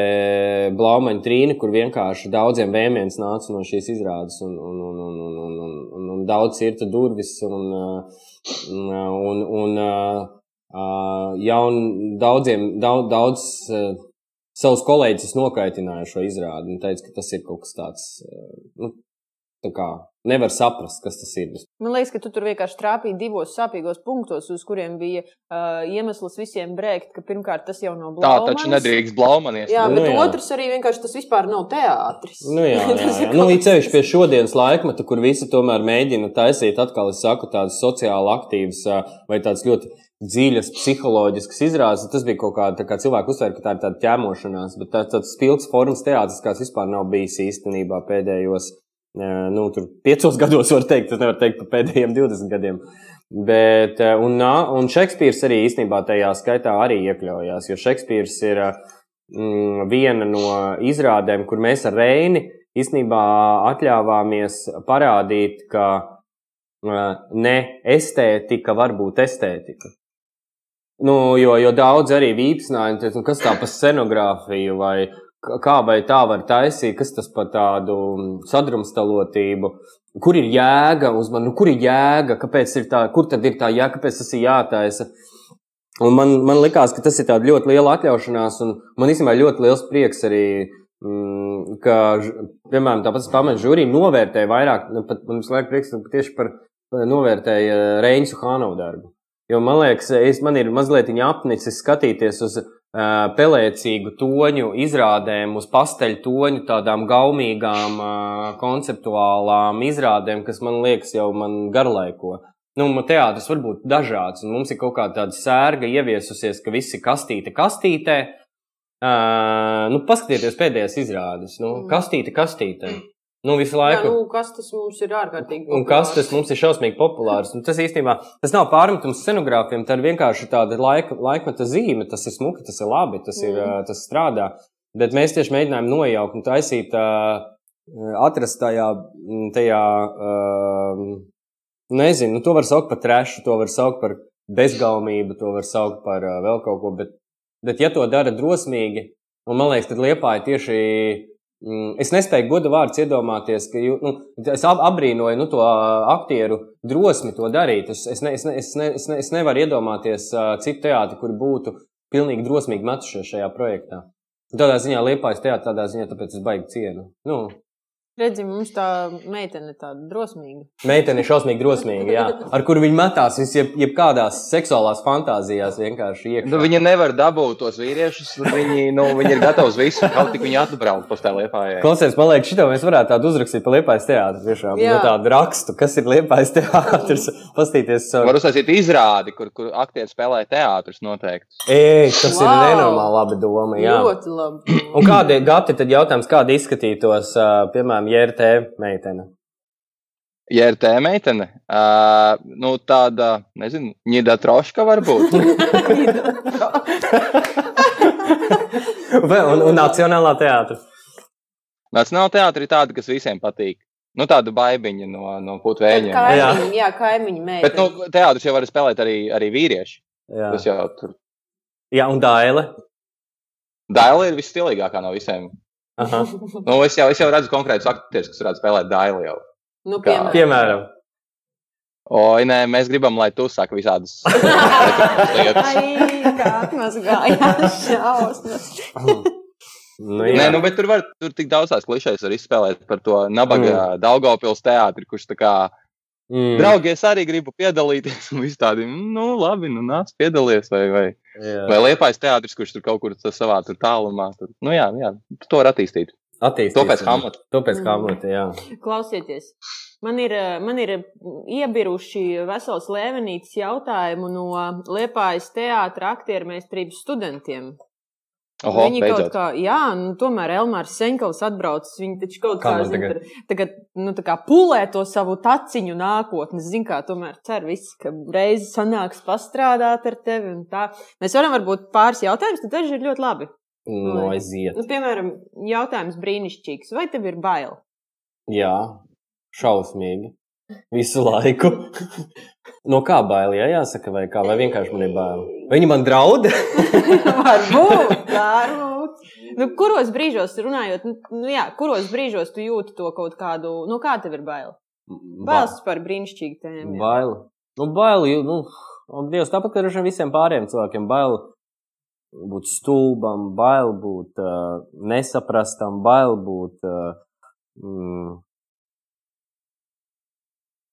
Blaumaņa trīna, kur vienkārši daudziem vēmiens nāca no šīs izrādes, un, un, un, un, un, un, un, un, un daudz ir durvis, un, un, un, un jaun, daudziem, daudz, daudz savus kolēģus nokaitināja šo izrādi. Un teica, ka tas ir kaut kas tāds, nu, kā nevar saprast, kas tas ir. Man liekas, ka tu tur vienkārši trāpīji divos sāpīgos punktos, uz kuriem bija uh, iemesls visiem brēkt, ka pirmkārt tas jau nav blaumanis. Tā taču nedrīkst blaumanis. Jā, bet nu, jā. otrs arī vienkārši tas vispār nav teātris. Nu, jā, jā, jā. nu, līdz ceļš pie šodienas laikmeta, kur visi tomēr mēģina taisīt atkal, es saku, tādas sociāli aktīvas vai tādas ļoti dziļas psiholoģiskas izrādes. Tas bija kaut kāda kā cilvēka uztver, ka tā ir tāda ķēmošanās, bet tā, tāds spilgts formas teātris, kāds vispār nav bijis īstenībā pēdējos nu, tur piecos gados, var teikt, tas nevar teikt par pēdējiem 20 gadiem. Bet, un, un Šekspīrs arī īstenībā tajā skaitā arī iekļaujās, jo Šekspīrs ir mm, viena no izrādēm, kur mēs ar Reini īstenībā atļāvāmies parādīt, ka ne estētika var būt estētika. Nu, jo, jo daudz arī vīpsnāja, nu, kas tā pa scenogrāfiju vai kā vai tā var taisīt, kas tas par tādu sadrumstalotību, kur ir jēga uz mani, nu, kur ir jēga, kāpēc ir tā, kur tad ir tā jēga, kāpēc tas ir jātaisa. Un man, man likās, ka tas ir ļoti liela atļaušanās, un man īstenībā ļoti liels prieks arī, mm, ka, piemēram, tāpat pamats žūrī novērtēja vairāk, nu, pat man visu laiku prieks tieši par novērtēja Reinsu Hānovu darbu. Jo man liekas, es, man ir mazliet apnicis skatīties uz pelēcīgu toņu izrādēm, uz pasteļu toņu, tādām gaumīgām, konceptuālām izrādēm, kas man liekas jau man garlaiko. Nu, teātris var būt dažāds, un mums ir kaut kāda tāda sērga ieviesusies, ka visi kastīte kastītē. Uh, nu, paskatieties pēdējās izrādes. Nu, kastīte kastītē. Nu, visu laiku. Jā, nu, kas tas mums ir ārkārtīgi populārs? Un kas tas mums ir šausmīgi populārs? Un tas īstenībā tas nav pārmetums scenogrāfiem, tā ir vienkārši tāda laika, laikmeta zīme. Tas ir smuki, tas ir labi, tas, ir, mm. tas strādā. Bet mēs tieši mēģinājām nojaukt un taisīt, atrast tajā, tajā nezinu, nu, to var saukt par trešu, to var saukt par bezgalmību, to var saukt par vēl kaut ko. Bet, bet ja to dara drosmīgi, un man liekas, tad liepāja tieši es nespēju godu vārdus iedomāties, ka jū, nu, es apbrīnoju nu, to aktieru drosmi to darīt. Es, es, ne, es, ne, es, ne, es, ne, es nevaru iedomāties citu teātri, kuri būtu pilnīgi drosmīgi metušies šajā projektā. Tādā ziņā liepājas teātrī, tādā ziņā, tāpēc es baigi cienu. Nu, Redzi, mums tā meitene ir tāda drosmīga. Meitene ir šausmīgi drosmīga, jā. Ar kuru viņa metās jebkādās seksuālās fantāzijās. Nu, viņa nevar dabūt tos vīriešus, viņi, nu, viņi ir gatavi uz visu, kaut tik viņi atbrauc pa tā liepājai. Klausies, man liekas, šito mēs varētu tādu uzrakstīt pa liepājas teātru, tiešām. Jā. Nu, tādu rakstu, kas ir liepājas teātris, pastīties. Savu... Var uzsāsīt izrādi, kur, kur aktieri spēlē teātrus noteikti. Ej, tas wow. ir nenormāli laba doma, jā. Ļoti labi. Un kādi, Gati, tad jautājums, kādi izskatītos, piemēram, JRT meitene? Ja ir tā meitene, uh, nu tāda, nezinu, ņida troška varbūt. Vai, un, un Nacionālā teātris. Nacionāla teātris ir tāda, kas visiem patīk. Nu, tāda baigiņa no, no. Kaimiņi, jā, kaimiņi Bet meitene. nu, teātris jau var spēlēt arī, arī vīrieši. Jā. Tas jau tur. Jā, un Dāle. Daila ir visstilīgākā no visiem. Aha. Nu, es, jau, es jau redzu konkrētus aktierus, kas varētu spēlēt Dailu jau. Nu, kā- piemēram. Piemēram. Oi, nē, mēs gribam, lai tu saki visādas lietas. Ai, kā atmazgājās šausmas. Nu, Nē, jā. nu, bet tur var tur tik daudz tās klišejas var izspēlēt par to nabaga mm. Daugavpils teātri, kurš tā kā, mm. draugi, es arī gribu piedalīties, un viss tādi, nu, labi, nu, nāc piedalies, vai, vai, Jā. vai liepais teātris, kurš tur kaut kur savā tur tālumā, tur, nu, jā, jā, to var attīstīt. Attīstīsim. To pēc Hamleta. To pēc Mm. Hamleta, jā. Klausieties, man ir, eh, man ir iebiruši vesels lēvenītes jautājumu no Liepājas teātra aktiermēstrības studentiem. Oho, viņi kaut beidzot. kā, jā, nu, tomēr Elmārs Senkovs atbraucis. Viņi taču kaut Kā kā, zin, tagad? tagad, nu, tā kā pulē to savu taciņu nākotnes. Zin kā, tomēr cer viss, ka reizi sanāks pastrādāt ar tevi un tā. Mēs varam varbūt pāris jautājumus, tad daži ir ļoti labi. Nu, aiziet. Nu, piemēram, jautājums brīnišķīgs. Vai tev ir bail? Jā, šausmīgi. Visu laiku. no kā bail, jā, jāsaka, vai kā, vai vienkārši man ir bail. Viņi man draud? varbūt, varbūt. Nu, kuros brīžos, runājot, nu, nu, jā, kuros brīžos tu jūti to kaut kādu, nu, kā tev ir bail? Bailes par brīnišķīgu tēmu. jā. Bail. Nu, bail, nu, un Dievs, tāpat kā ar visiem pārējiem cilvēkiem, bail būt stulbam, bail būt uh, nesaprastam, bail būt. Uh, mm,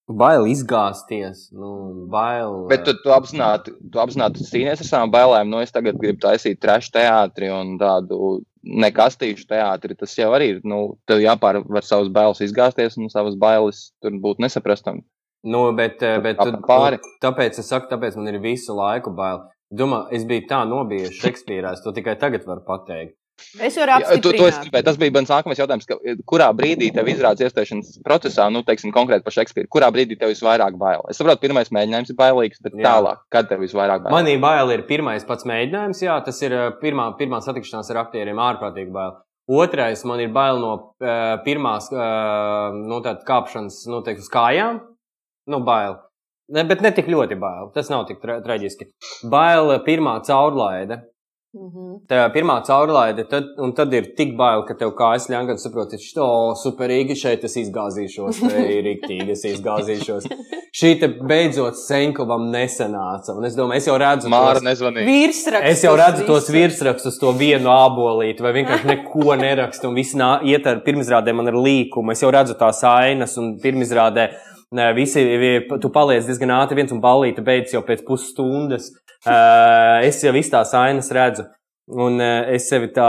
Bail izgāzties, nu, bail. Bet tu, tu apzināti, tu apzināti cīnies ar savām bailēm. Nu, es tagad gribu taisīt trešo teātri un tādu nekastīšu teātri. Tas jau arī ir. Nu, tev jāpārvar savas bailes izgāzties un savas bailes tur būt nesaprastam. Nu, bet, eh, bet tu, pāri. nu, tāpēc es saku, tāpēc man ir visu laiku bail. Domā, es biju tā nobijusi Šekspīrā, to tikai tagad varu pateikt. Es varu Jā, tu, tu apstiprināt. gribēji- tas bija mans nākamais jautājums. Ka, kurā brīdī tev izrādās iestāšanās procesā, nu, teiksim, konkrēti par Šekspīru, kurā brīdī tev visvairāk bail? Es saprotu, pirmais mēģinājums ir bailīgs, bet Jā. tālāk, kad tev visvairāk bail? Manī bail ir pirmais pats mēģinājums, jā, tas ir eh, pirmā, pirmā satikšanās ar aktieriem, ārprātīgi bail. Otrais man ir bail no uh, pirmās uh, nu, kāpšanas nu, teikt, uz kājām. Nu, bail. Ne, bet ne tik ļoti bail. Tas nav tik tra traģiski. Bail eh, pirmā caurlaide. Mhm. Tā pirmā caurlaide, tad, un tad ir tik bail, ka tev kājas kad saproti, ka oh, superīgi šeit es izgāzīšos, vai rīktīgi es izgāzīšos. Šī te beidzot Senkovam nesanāca. Un es domāju, es jau redzu, Māra tos. Virsrakstus. es jau redzu tos virsrakstus, to vienu abolīti, vai vienkārši neko nerakstu. Un viss nā- iet ar pirmizrādē man ar līkumu. Es jau redzu tās ainas un pirmizrādē. Visi, vi- tu paliec diezgan ātri, viens un balīti beidz jau pēc pusstundas. Es jau visu tās ainas redzu, un es sevi tā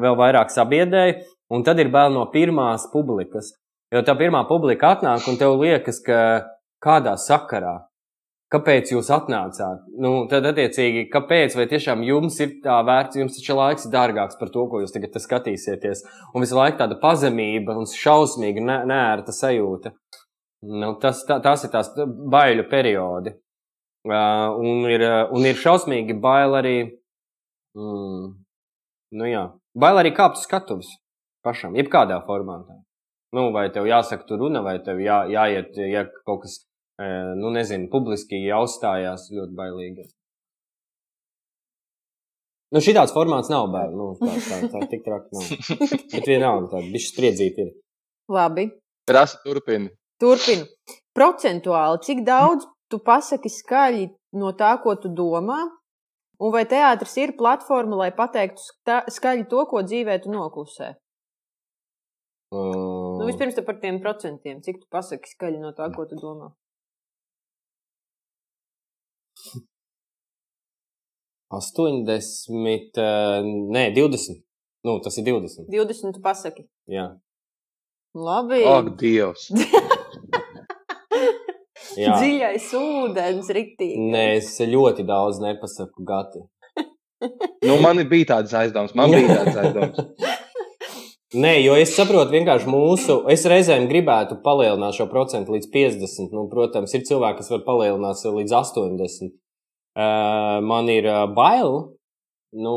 vēl vairāk sabiedēju. Un tad ir bail no pirmās publikas. Jo tā pirmā publika atnāk, un tev liekas, ka kādā sakarā, kāpēc jūs atnācāt? Nu, tad, attiecīgi, kāpēc, vai tiešām jums ir tā vērts, jums taču laiks ir dārgāks par to, ko jūs tagad skatīsieties. Un visu laiku tāda pazemība un šausmīga, nē- nērta sajūta. Nu, tas, tā, tās ir tās baiļu periodi. Uh, un, ir, un ir šausmīgi bail arī. Mm, nu jā, bail arī kāpt uz skatuves pašam, jebkādā formātā. Nu, vai tev jāsaka, tur runa, vai tev jā, jāiet, ja kaut kas, nu, nezinu, publiski jāuzstājās ļoti bailīgi. Nu, šī tāds formāts nav bail. Nu, tā, tā, tā tik traki nav. Bet vienalga tāda, bišķi spriedzīt ir. Labi, Rasa turpina. Turpinu. Procentuāli, cik daudz tu pasaki skaļi no tā, ko tu domā? Un vai teātris ir platforma, lai pateiktu ska- skaļi to, ko dzīvē tu noklusē? Uh, Nu, vispirms par tiem procentiem, cik tu pasaki skaļi no tā, ko tu domā. 80, eh, nē, 20. Nu, tas ir 20. 20 tu pasaki. Jā, Labi. Ak, Dievs! jā. Dziļais ūdens, riktīgi. Nē, es ļoti daudz nepasaku gati. Nu, man bija tāds aizdoms, man bija tāds aizdoms. Nē, jo es saprotu vienkārši mūsu, es reizēm gribētu palielināt šo procentu līdz 50. Nu, protams, ir cilvēki, kas var palielināt līdz 80. Uh, man ir uh, bail, nu,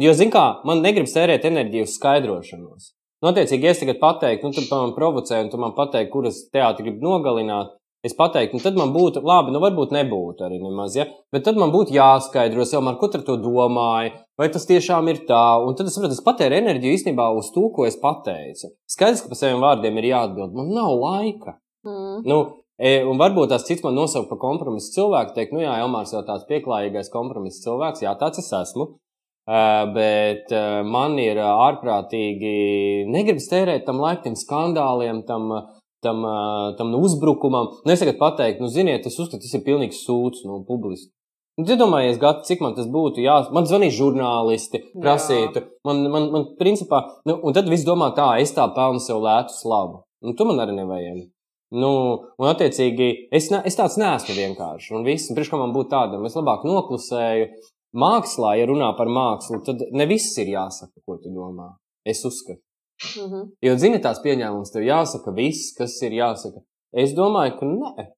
jo, zin kā, man negribas tērēt enerģiju uz skaidrošanos. Notiecīgi, ja es tagad pateiktu, nu, tad man provocē, un tu man pateiksi, kuras teātri grib nogalināt, Es pateiktu, nu tad man būtu, labi, nu varbūt nebūtu arī nemaz, ja? bet tad man būtu jāskaidro sev, ar ko tu domāji, vai tas tiešām ir tā. Un tad es saprotu, es patēru enerģiju īstenībā uz to, ko es pateicu. Skaidrs, ka par saviem vārdiem ir jāatbild. Man nav laika. Mm. Nu, e, un varbūt tās cits man nosaukt par kompromisu cilvēku, teikt, nu jā, Elmārs jau tāds pieklājīgais kompromisu cilvēks, jā, tāds es esmu. Uh, bet uh, man ir ārprātīgi, negribas tērēt tam laikam, skandāliem, tam uh, tam, tam uzbrukumam. Nu, es tagad pateiktu, nu, ziniet, es uzskatu, tas ir pilnīgs sūds no nu, publiski. Nu, Iedomājieties, gadu, cik man tas būtu. Jā, man zvanīja žurnālisti, prasītu. Man, man, man, principā, nu, un tad viss domā, tā, es tā pelnu sev lētu slavu. Nu, tu man arī nevajag. Nu, un, attiecīgi, es, ne, es tāds neesmu vienkārši. Un viss, priekš kā man būtu tādam, es labāk noklusēju. Mākslā, ja runā par mākslu, tad ne viss ir jāsaka, ko tu domā. Es uzskatu. Mm -hmm. Jo, zini, tās pieņēmums tev jāsaka viss, kas ir jāsaka. Es domāju, ka nē.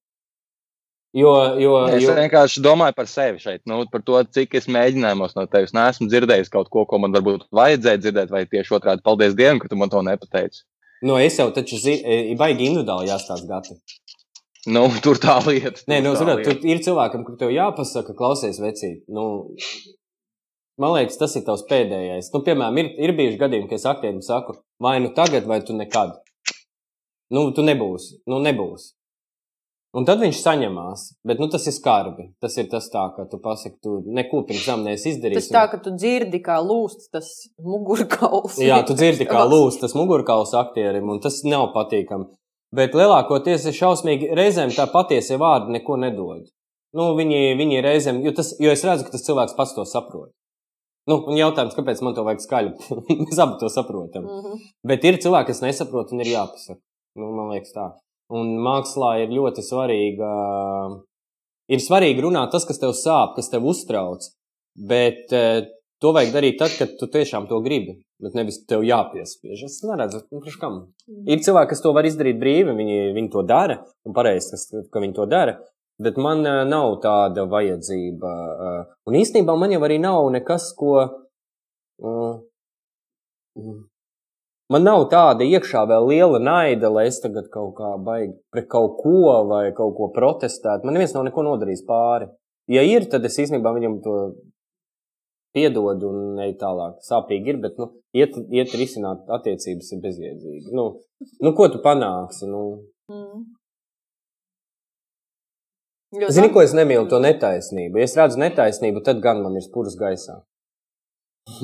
Jo, jo, es jo... vienkārši domāju par sevi šeit, nu, par to, cik es mēģinājumos no tevis neesmu dzirdējis kaut ko, ko man varbūt vajadzēja dzirdēt, vai tieši otrādi, paldies Dievam, ka tu man to nepateici. Nu, es jau taču zinu, e, baigi individuāli jāstāsta gati. Nu, tur tā lieta. Nē, nu, saprot, tur ir cilvēkam, kur tev jāpasaka, klausies vecīt. Nu, Man liekas, tas ir tavs pēdējais. Nu, piemēram, ir, ir bijuši gadījumi, kad es aktierim saku, vai nu tagad, vai tu nekad. Nu, tu nebūsi. Nu, nebūsi. Un tad viņš saņemās. Bet nu, tas ir skarbi. Tas ir tas tā, ka tu pasaki, tu neko pirms tam neesi izdarījis. Tas tā, ka tu dzirdi, kā lūst tas mugurkauls. Jā, tu dzirdi, kā lūst tas mugurkauls aktierim, un tas nav patīkami. Bet lielākoties ir šausmīgi, reizēm tā patiesie vārdi neko nedod. Nu, viņi, viņi reizēm, jo, tas, jo es redzu, ka tas cilvēks pats to saprot. Nu, un jautājums, kāpēc man to vajag skaļi? Mēs abi to saprotam. Mm -hmm. Bet ir cilvēki, kas nesaprot, un ir jāpasaka. Nu, man liekas, tā. Un mākslā ir ļoti svarīga. Ir svarīgi runāt tas, kas tev sāp, kas tev uztrauc. Bet eh, to vajag darīt tad, kad tu tiešām to gribi. Bet nevis tev jāpiespiež. Es neredzu, nu, kam. Mm. Ir cilvēki, kas to var izdarīt brīvi, viņi, viņi to dara, un pareizi, ka viņi to dara. Bet man uh, nav tāda vajadzība. Uh, un īstenībā man jau arī nav nekas, ko. Uh, man nav tāda iekšā vēl liela naida, lai es tagad kaut kā baigi pret kaut ko vai kaut ko protestētu. Man neviens nav neko nodarījis pāri. Ja ir, tad es īstenībā viņam to piedodu un eju tālāk. Sāpīgi ir, bet nu, iet, iet risināt attiecības ir bezjēdzīgi. Nu, nu, ko tu panāksi? Nu? Mm. Ļoti Zini, ko es nemīlu? To netaisnību. Ja es redzu netaisnību, tad gan man ir spurs gaisā.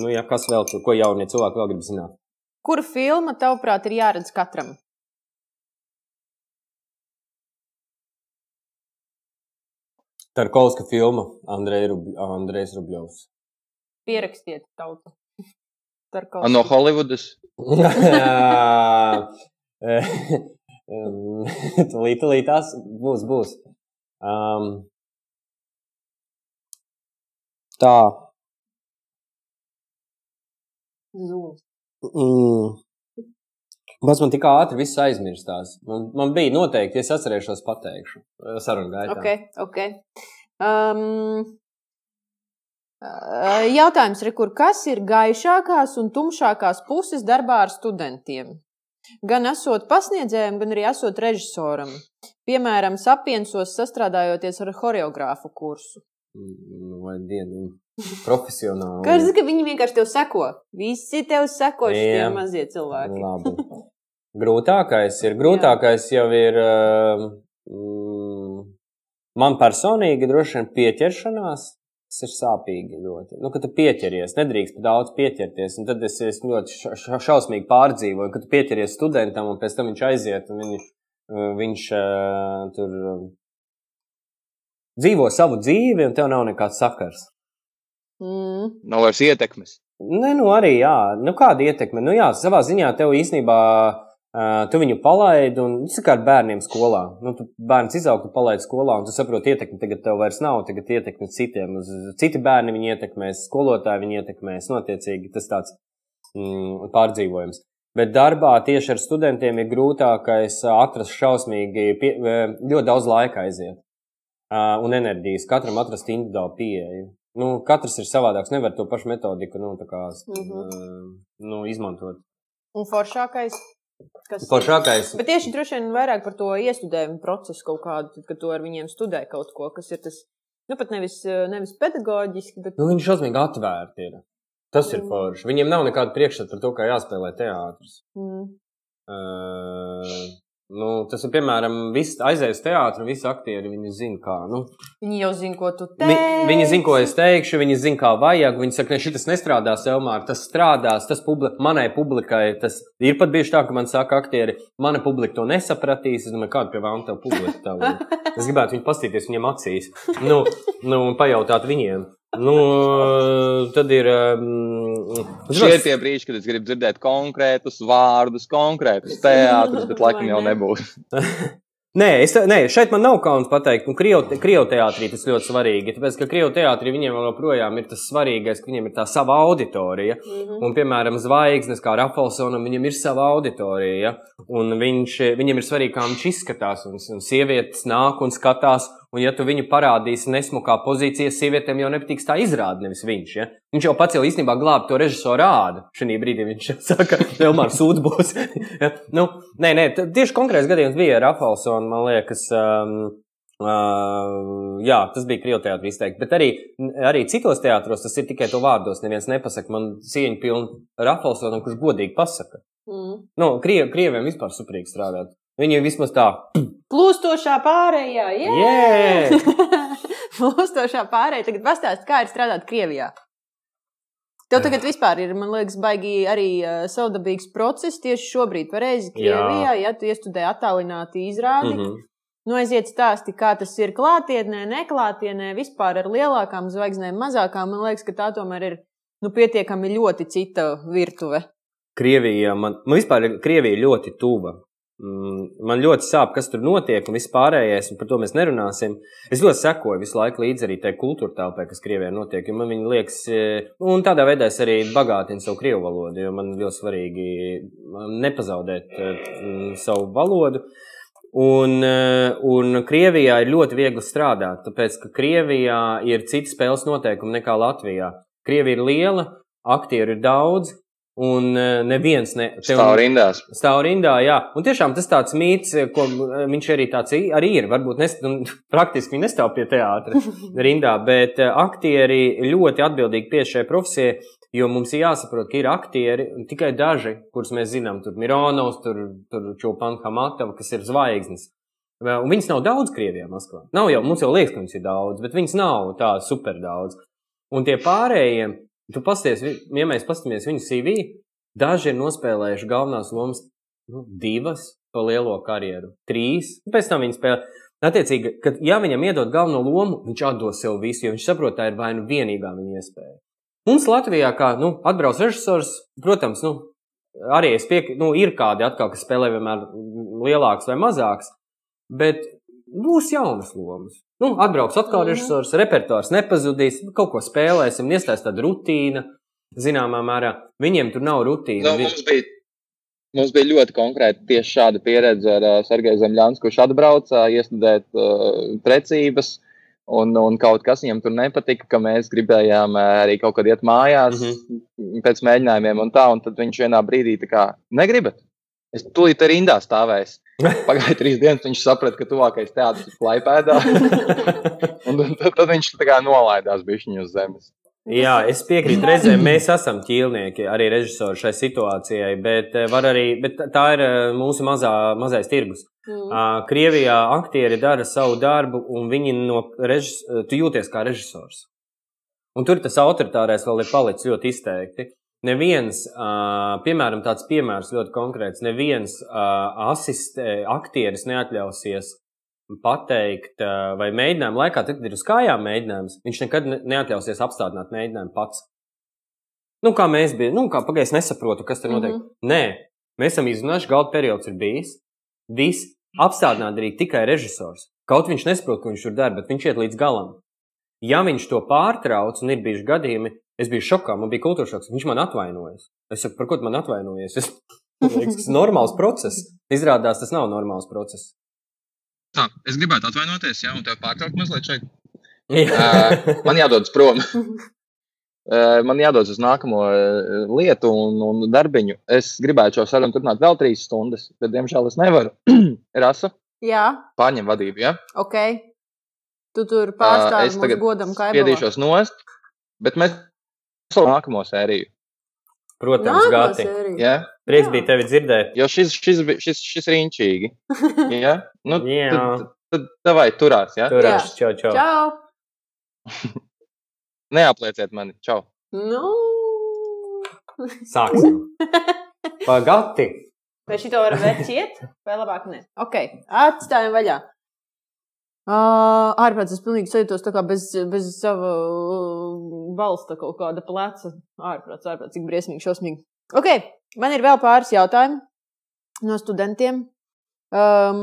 nu, ja kas vēl ko jaunie cilvēki vēl grib zināt? Kura filma, tavuprāt, ir jāredz katram? Tarkovska filma Andrejs Rubļovs. Pierakstiet tautu. Tarkovska. No Holivudas? Tūlīt, tūlīt tās būs, būs. Um, tā. Zūs. Mm. Pats man tik ātri viss aizmirstās. Man, man bija noteikti, ja es atcerēšos, pateikšu. Sarunu gaitā. Ok, ok. Um, jautājums, re, kur kas ir gaišākās un tumšākās puses darbā ar studentiem? Gan esot pasniedzējiem, gan arī esot režisoram. Piemēram, sapiensos sastrādājoties ar choreogrāfu kursu. Nu, vai dienu profesionāli. Kā zini, ka viņi vienkārši tev seko? Visi tev seko, šie mazie cilvēki. Labi. Grūtākais ir, grūtākais jau ir mm, man personīgi droši vien pieķeršanās tas ir sāpīgi ļoti. Nu, kad tu pieķeries, nedrīkst daudz pieķerties, un tad es, es ļoti ša, šausmīgi pārdzīvoju, kad tu pieķeries studentam, un pēc tam viņš aiziet, un viņi, uh, viņš uh, tur uh, dzīvo savu dzīvi, un tev nav nekāds sakars. Mm. Nav vairs ietekmes. Nē, nu arī, jā, nu kāda ietekme? Nu jā, savā ziņā tev īstenībā Uh, tu viņu palaidi, un tas ir kā ar bērniem skolā. Nu, tu bērns izaug, tu palaidi skolā, un tu saproti, ietekmi tagad tev vairs nav, tagad ietekmi citiem. Uz, citi bērni viņu ietekmēs, skolotāji viņu ietekmēs, notiecīgi tas tāds mm, pārdzīvojums. Bet darbā tieši ar studentiem ir grūtākais atrast šausmīgi, pie, ļoti daudz laika aiziet uh, un enerģijas. Katram atrast individuālu pieeju. Nu, katrs ir savādāks, nevar to pašu metodiku nu, kā, mm -hmm. uh, nu, izmantot. Un foršākais Kas Foršākais. Bet tieši droši vien vairāk par to iestudējumu procesu kaut kādu, tad, kad tu ar viņiem studē kaut ko, kas ir tas, nu pat nevis, nevis pedagoģiski, bet. Nu, viņi šausmīgi atvērti ir. Tas mm. ir forši. Viņiem nav nekāda priekšstata par to, kā jāspēlē teātris. Mm. Uh, Nu, tas ir piemēram, viss aizies uz teātru, visi aktieri viņi zina, kā. Nu, viņi jau zina, ko tu teiksi. Vi, viņi zina, ko es teikšu, viņi zina, kā vajag. Viņi saka, ne, šis nestrādās, Elmār, tas strādās, tas publi manai publikai. Tas ir pat bieži tā, ka man saka, aktieri, mana publika to nesapratīs. Es domāju, kāda pie vēlna tev publika. Tev. Es gribētu viņu pastīties viņiem acīs, nu, nu, un pajautāt viņiem. Nu, tad ir. Um, Šie ir tie brīži, kad es gribu dzirdēt konkrētus vārdus, konkrētus teātrus, bet laikam jau nebūs. Nē, es, nē, šeit man nav kauns pateikt, un krievu, krievu teātrī tas ļoti svarīgi. Tāpēc, ka krievu teātrī viņiem joprojām ir tas svarīgais, ka viņiem ir tā sava auditorija. Mm -hmm. Un, piemēram, zvaigznes kā Rafalsonam, viņam ir sava auditorija. Un viņš, viņam ir svarīgi, kā viņš izskatās. Un, un sievietes nāk un skatās, Un, ja tu viņu parādīsi nesmukā pozīcijā, sievietēm jau nepatiks tā izrāda, nevis viņš. Ja? Viņš jau pats jau īstenībā glābi to režisoru rādu. Šī brīdī viņš saka, ka Elmārs sūds būs. ja? nu, nē, nē, tieši konkrēts gadījums bija Rafals, un man liekas, um, Uh, jā, tas bija krievu teātris izteikti, bet arī, arī citos teātros tas ir tikai to vārdos. Neviens nepasaka, man cieņa pilna Rafalsonam, kurš godīgi pasaka. Mm. Nu, kriev, krieviem vispār suprīgi strādāt. Viņi vismaz tā. Plūstošā pārējā, jā. Yeah! Plūstošā pārējā. Tagad pastāst, kā ir strādāt Krievijā. Tev tagad vispār ir, man liekas, baigi arī uh, savdabīgs process tieši šobrīd, pareizi Krievijā, ja tu iestudē attālināti izrādi. Mm -hmm. Nu, aiziet stāsti, kā tas ir klātienē, neklātienē, vispār ar lielākām zvaigznēm, mazākām. Man liekas, ka tā tomēr ir nu, pietiekami ļoti cita virtuve. Krievija man, man vispār ir Krievija ļoti tuva. Mm, man ļoti sāp, kas tur notiek, un viss pārējais, un par to mēs nerunāsim. Es ļoti sekoju visu laiku līdzi arī tai kultūra telpai, kas Krievijā notiek. Man liekas, e, un tādā veidā es arī bagātinu savu krievu valodu, jo man ļoti svarīgi nepazaudēt e, savu valodu. Un, e, un Krievijā ir ļoti viegli strādāt, tāpēc ka Krievijā ir citi spēles noteikumi nekā Latvijā. Krievija ir liela, aktieru ir daudz, Un e, neviens ne, tev, stāv rindās. Stāv rindā, jā. Un tiešām tas tāds mīts, e, ko e, viņš arī tāds arī ir. Varbūt nes, nu, praktiski viņi nestāv pie teātra rindā, bet aktieri ļoti atbildīgi pie šai profesijai, jo mums ir jāsaprot, ka ir aktieri tikai daži, kurus mēs zinām. Tur Mironovs, tur, tur Čopan Hamatova, kas ir zvaigznes. Un viņas nav daudz Krievijā, Maskavā. Nav jau, mums jau liekas, ka viņas ir daudz, bet viņas nav tā super daudz. Un tie pārējie, Tu pasties, ja mēs paskatāmies viņu CV, daži ir nospēlējuši galvenās lomas nu, divas pa lielo karjeru, trīs. Pēc tam viņi spēlē. Attiecīgi, kad ja viņam iedod galveno lomu, viņš atdos sev visu, jo viņš saprot, tā ir vai nu vienīgā viņa iespēja. Mums Latvijā, kā nu, atbrauc režisors, protams, nu, arī piek, nu, ir kādi atkal, kas spēlē vienmēr lielāks vai mazāks, bet būs jaunas lomas. Nu, atbrauks atkal mm -hmm. režisors, repertuārs nepazudīs, kaut ko spēlēsim, iestājas tāda rutīna. Zināmā mērā viņiem tur nav rutīna. Nu, mums, bija, mums bija ļoti konkrēti tieši šāda pieredze ar uh, Sergeju Zemļānu, kurš atbrauca iestudēt uh, precības. Un, un kaut kas viņam tur nepatika, ka mēs gribējām arī kaut kad iet mājās mm -hmm. pēc mēģinājumiem, un tā. Un tad viņš vienā brīdī tā kā negribat. Es tūlīt arī rindā stāvēju. Pagāja trīs dienas, viņš saprata, ka tuvākais teātris ir Klaipēdā. un tad, tad viņš tā kā nolaidās bišķiņu uz zemes. Jā, es piekrītu. Reizēm mēs esam ķīlnieki, arī režisori šai situācijai, bet, eh, arī, bet tā ir eh, mūsu mazā, mazais tirgus. Mm. Krievijā aktieri dara savu darbu, un viņi no režis, tu jūties kā režisors. Un tur tas autoritārais vēl ir palicis ļoti izteikti. Neviens, piemēram, tāds piemērs ļoti konkrēts, neviens asistē, aktieris neatļausies pateikt, vai mēģinājuma laikā, tad, kad ir uz kājām mēģinājums, viņš nekad neatļausies apstādināt mēģinājumu pats. Nu, kā mēs bijām, nu, kā pagaidzi nesaprotu, kas tur notiek. Mm -hmm. Nē, Mēs esam izrunājuši, gala periods ir bijis. Viss apstādināt darīt tikai režisors. Kaut viņš nesaprot, ko viņš tur dara, bet viņš iet līdz galam. Ja viņš to pārtrauc, un ir bijuši gadījumi, es biju šokā, man bija kultūras šoks, viņš man atvainojas. Es saku, par ko tu man atvainojies? Es, liekas, tas ir normāls process. Izrādās, tas nav normāls process. Tā, es gribētu atvainoties, ja, un tev pārtraukt mazliet šeit. Uh, man jādodas prom. Uh, man jādodas uz nākamo uh, lietu un, un darbiņu. Es gribētu šo sarunu turpināt vēl trīs stundas, bet, diemžēl, es nevaru. Rasa, Jā, pārņem vadību. Ja? ok. Tu tur Uh, pārstāvi es mūsu tagad godam, kā spiedīšos nost, bet mēs esam nākamo sēriju. Protams, Gati. Ja? Prieks Jā. bija tevi dzirdēt. Jo šis, šis, šis, šis ir riņķīgi. Ja? Nu, Jā. tad, tad, tad vai turās, ja? Turēs, čau, čau. Čau! Neaplieciet mani. Čau! Nu, Sāksim. Pagati. vai šito var vērķiet, vai labāk ne? Ok, atstājam vaļā. Uh, ārprāts, es pilnīgi sajūtos tā kā bez, bez sava uh, balsta kaut kāda pleca. Ārprāts, ārprāts, cik briesmīgi, šausmīgi. Ok, man ir vēl pāris jautājumu no studentiem. Um,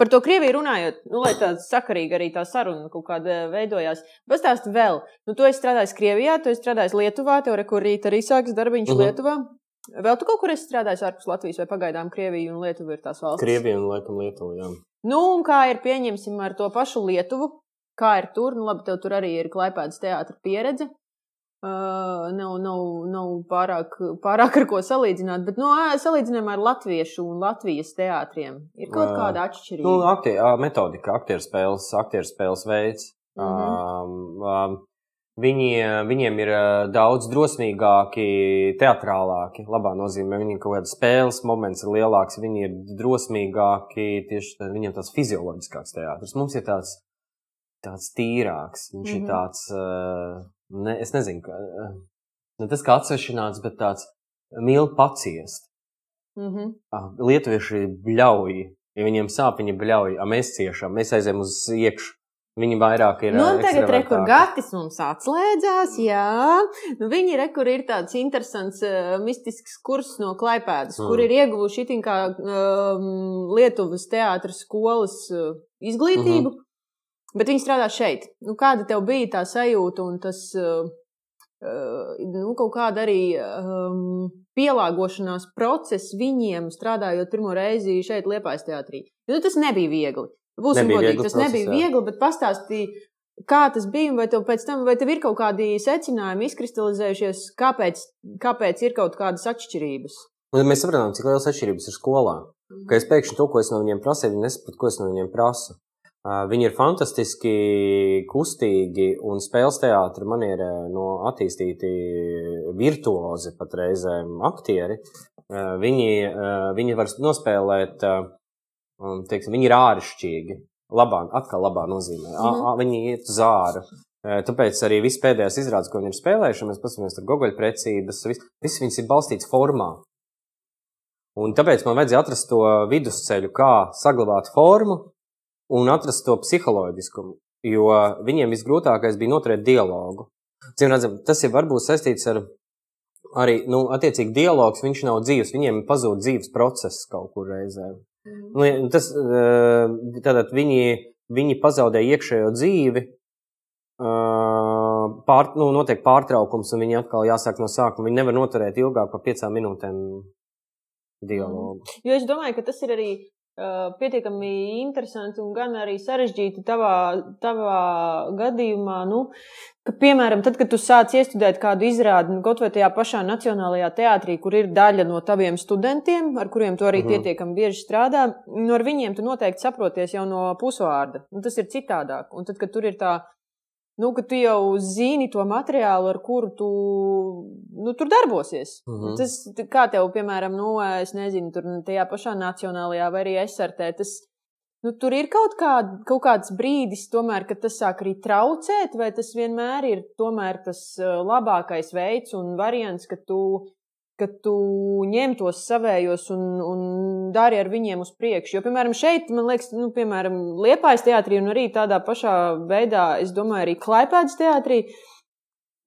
Par to Krieviju runājot, nu, lai tāda sakarīga arī tā saruna kaut kāda veidojās. Pastāsti vēl, nu, tu esi strādājis Krievijā, tu esi strādājis Lietuvā, tev rekur rīt arī sāks darbiņš uh Mhm. -huh. Lietuvā. Vēl tu kaut kur esi strādājis ārpus Latvijas vai pagaidām Krievija un Lietuva ir tās valsts? Krievija un laikam Lietuva. Jā. Nu, un kā ir pieņemsim ar to pašu Lietuvu? Kā ir tur? Nu, labi, tev tur arī ir klaipēdas teātra pieredze. Uh, nav, nav, nav pārāk, pārāk ar ko salīdzināt, bet nu, ā, salīdzinājumā ar latviešu un Latvijas teātriem ir kaut kāda atšķirība. Nu, aktie, ā, metodika, aktieru spēles, aktieru spēles veids. Mhm. Um, um, viņi, viņiem ir daudz drosmīgāki, teatrālāki, labā nozīmē. Viņiem kaut kāda spēles moments ir lielāks, viņi ir drosmīgāki, tieši viņiem tāds fizioloģiskāks teātris. Mums ir tāds, tāds tīrāks, viņš mm Mhm. -hmm. ir tāds, uh, ne, es nezinu, uh, ne tas kā atsvešināts, bet tāds mīl paciest. Mm -hmm. Lietuvieši bļauj, ja viņiem sāp, viņi bļauj, a mēs ciešam, mēs aizējām uz iekšā. Viņi vairāk ir. Nu, ā, tagad rekur gatis mums atslēdzās, jā. Nu, viņi rekur ir tāds interesants, uh, mistisks kurs no Klaipēdas. Mm. kur ir ieguvuši itin kā um, Lietuvas teātras skolas uh, izglītību, mm -hmm. bet viņi strādā šeit. Nu, kāda tev bija tā sajūta un tas, uh, uh, nu, kaut kāda arī um, pielāgošanās process viņiem strādājot pirmo reizi šeit Liepājas teātrī? Nu, tas nebija viegli. Būsim godīgi, tas process, nebija jā. viegli, bet pastāstīja, kā tas bija, vai tev pēc tam, vai tev ir kaut kādi secinājumi izkristalizējušies, kāpēc, kāpēc ir kaut kādas atšķirības? Un mēs saprotam, cik liels atšķirības ir skolā. Ka es pēkšņi to, ko es no viņiem prasīju, viņi nesaprot, ko es no viņiem prasu. Viņi ir fantastiski kustīgi un spēles teātri manierē no attīstīti virtuozi pat reizēm aktieri. Viņi, viņi var nospēlēt, um, teiksim, viņi ir āršķirīgi. Labā, atkal labā nozīmē. A, Mhm. a, viņi iet uz āru. Uh, Tāpēc arī viss pēdējais izrādes, ko viņi ir spēlējuši, mēs paskatāmies tur gogoļu precības, viss, viss viņas ir balstīts formā. Un tāpēc man vajadzēja atrast to vidusceļu, kā saglabāt formu un atrast to psiholoģiskumu. Jo viņiem visgrūtākais bija noturēt dialogu. Cim redzam, tas ir varbūt saistīts ar arī, nu, attiecīgi, dialogs. Viņš nav dzīves, viņiem pazūd dzīves process kaut kur reizē. Nu, ja tas, eh, tātad viņi, viņi pazaudē iekšējo dzīvi, eh, pār, nu, notiek pārtraukums, un viņi atkal jāsāk no sākuma. Viņi nevar noturēt ilgāk par piecām minūtēm dialogu. Jo es domāju, ka tas ir arī pietiekami interesanti un gan arī sarežģīti tavā, tavā gadījumā. Nu, ka, piemēram, tad, kad tu sāc iestudēt kādu izrādi, nu, kaut vai tajā pašā Nacionālajā teātrī, kur ir daļa no taviem studentiem, ar kuriem tu arī Mhm. pietiekami bieži strādā, nu, ar viņiem tu noteikti saproties jau no pusvārda. Nu, tas ir citādāk. Un tad, kad tur ir tā. Nu, ka tu jau zini to materiālu, ar kuru tu nu, tur darbosies. Mhm. Tas, t- kā tev, piemēram, nu, es nezinu, tur tajā pašā nacionālajā vai arī SRT, tas, nu, tur ir kaut, kā, kaut kāds brīdis, tomēr, kad tas sāk arī traucēt, vai tas vienmēr ir tomēr tas uh, labākais veids un variants, ka tu, ka tu ņem tos savējos un, un dari ar viņiem uz priekšu. Jo, piemēram, šeit, man liekas, nu, piemēram, Liepājas teātrī un arī tādā pašā veidā, es domāju, arī Klaipēdas teātrī.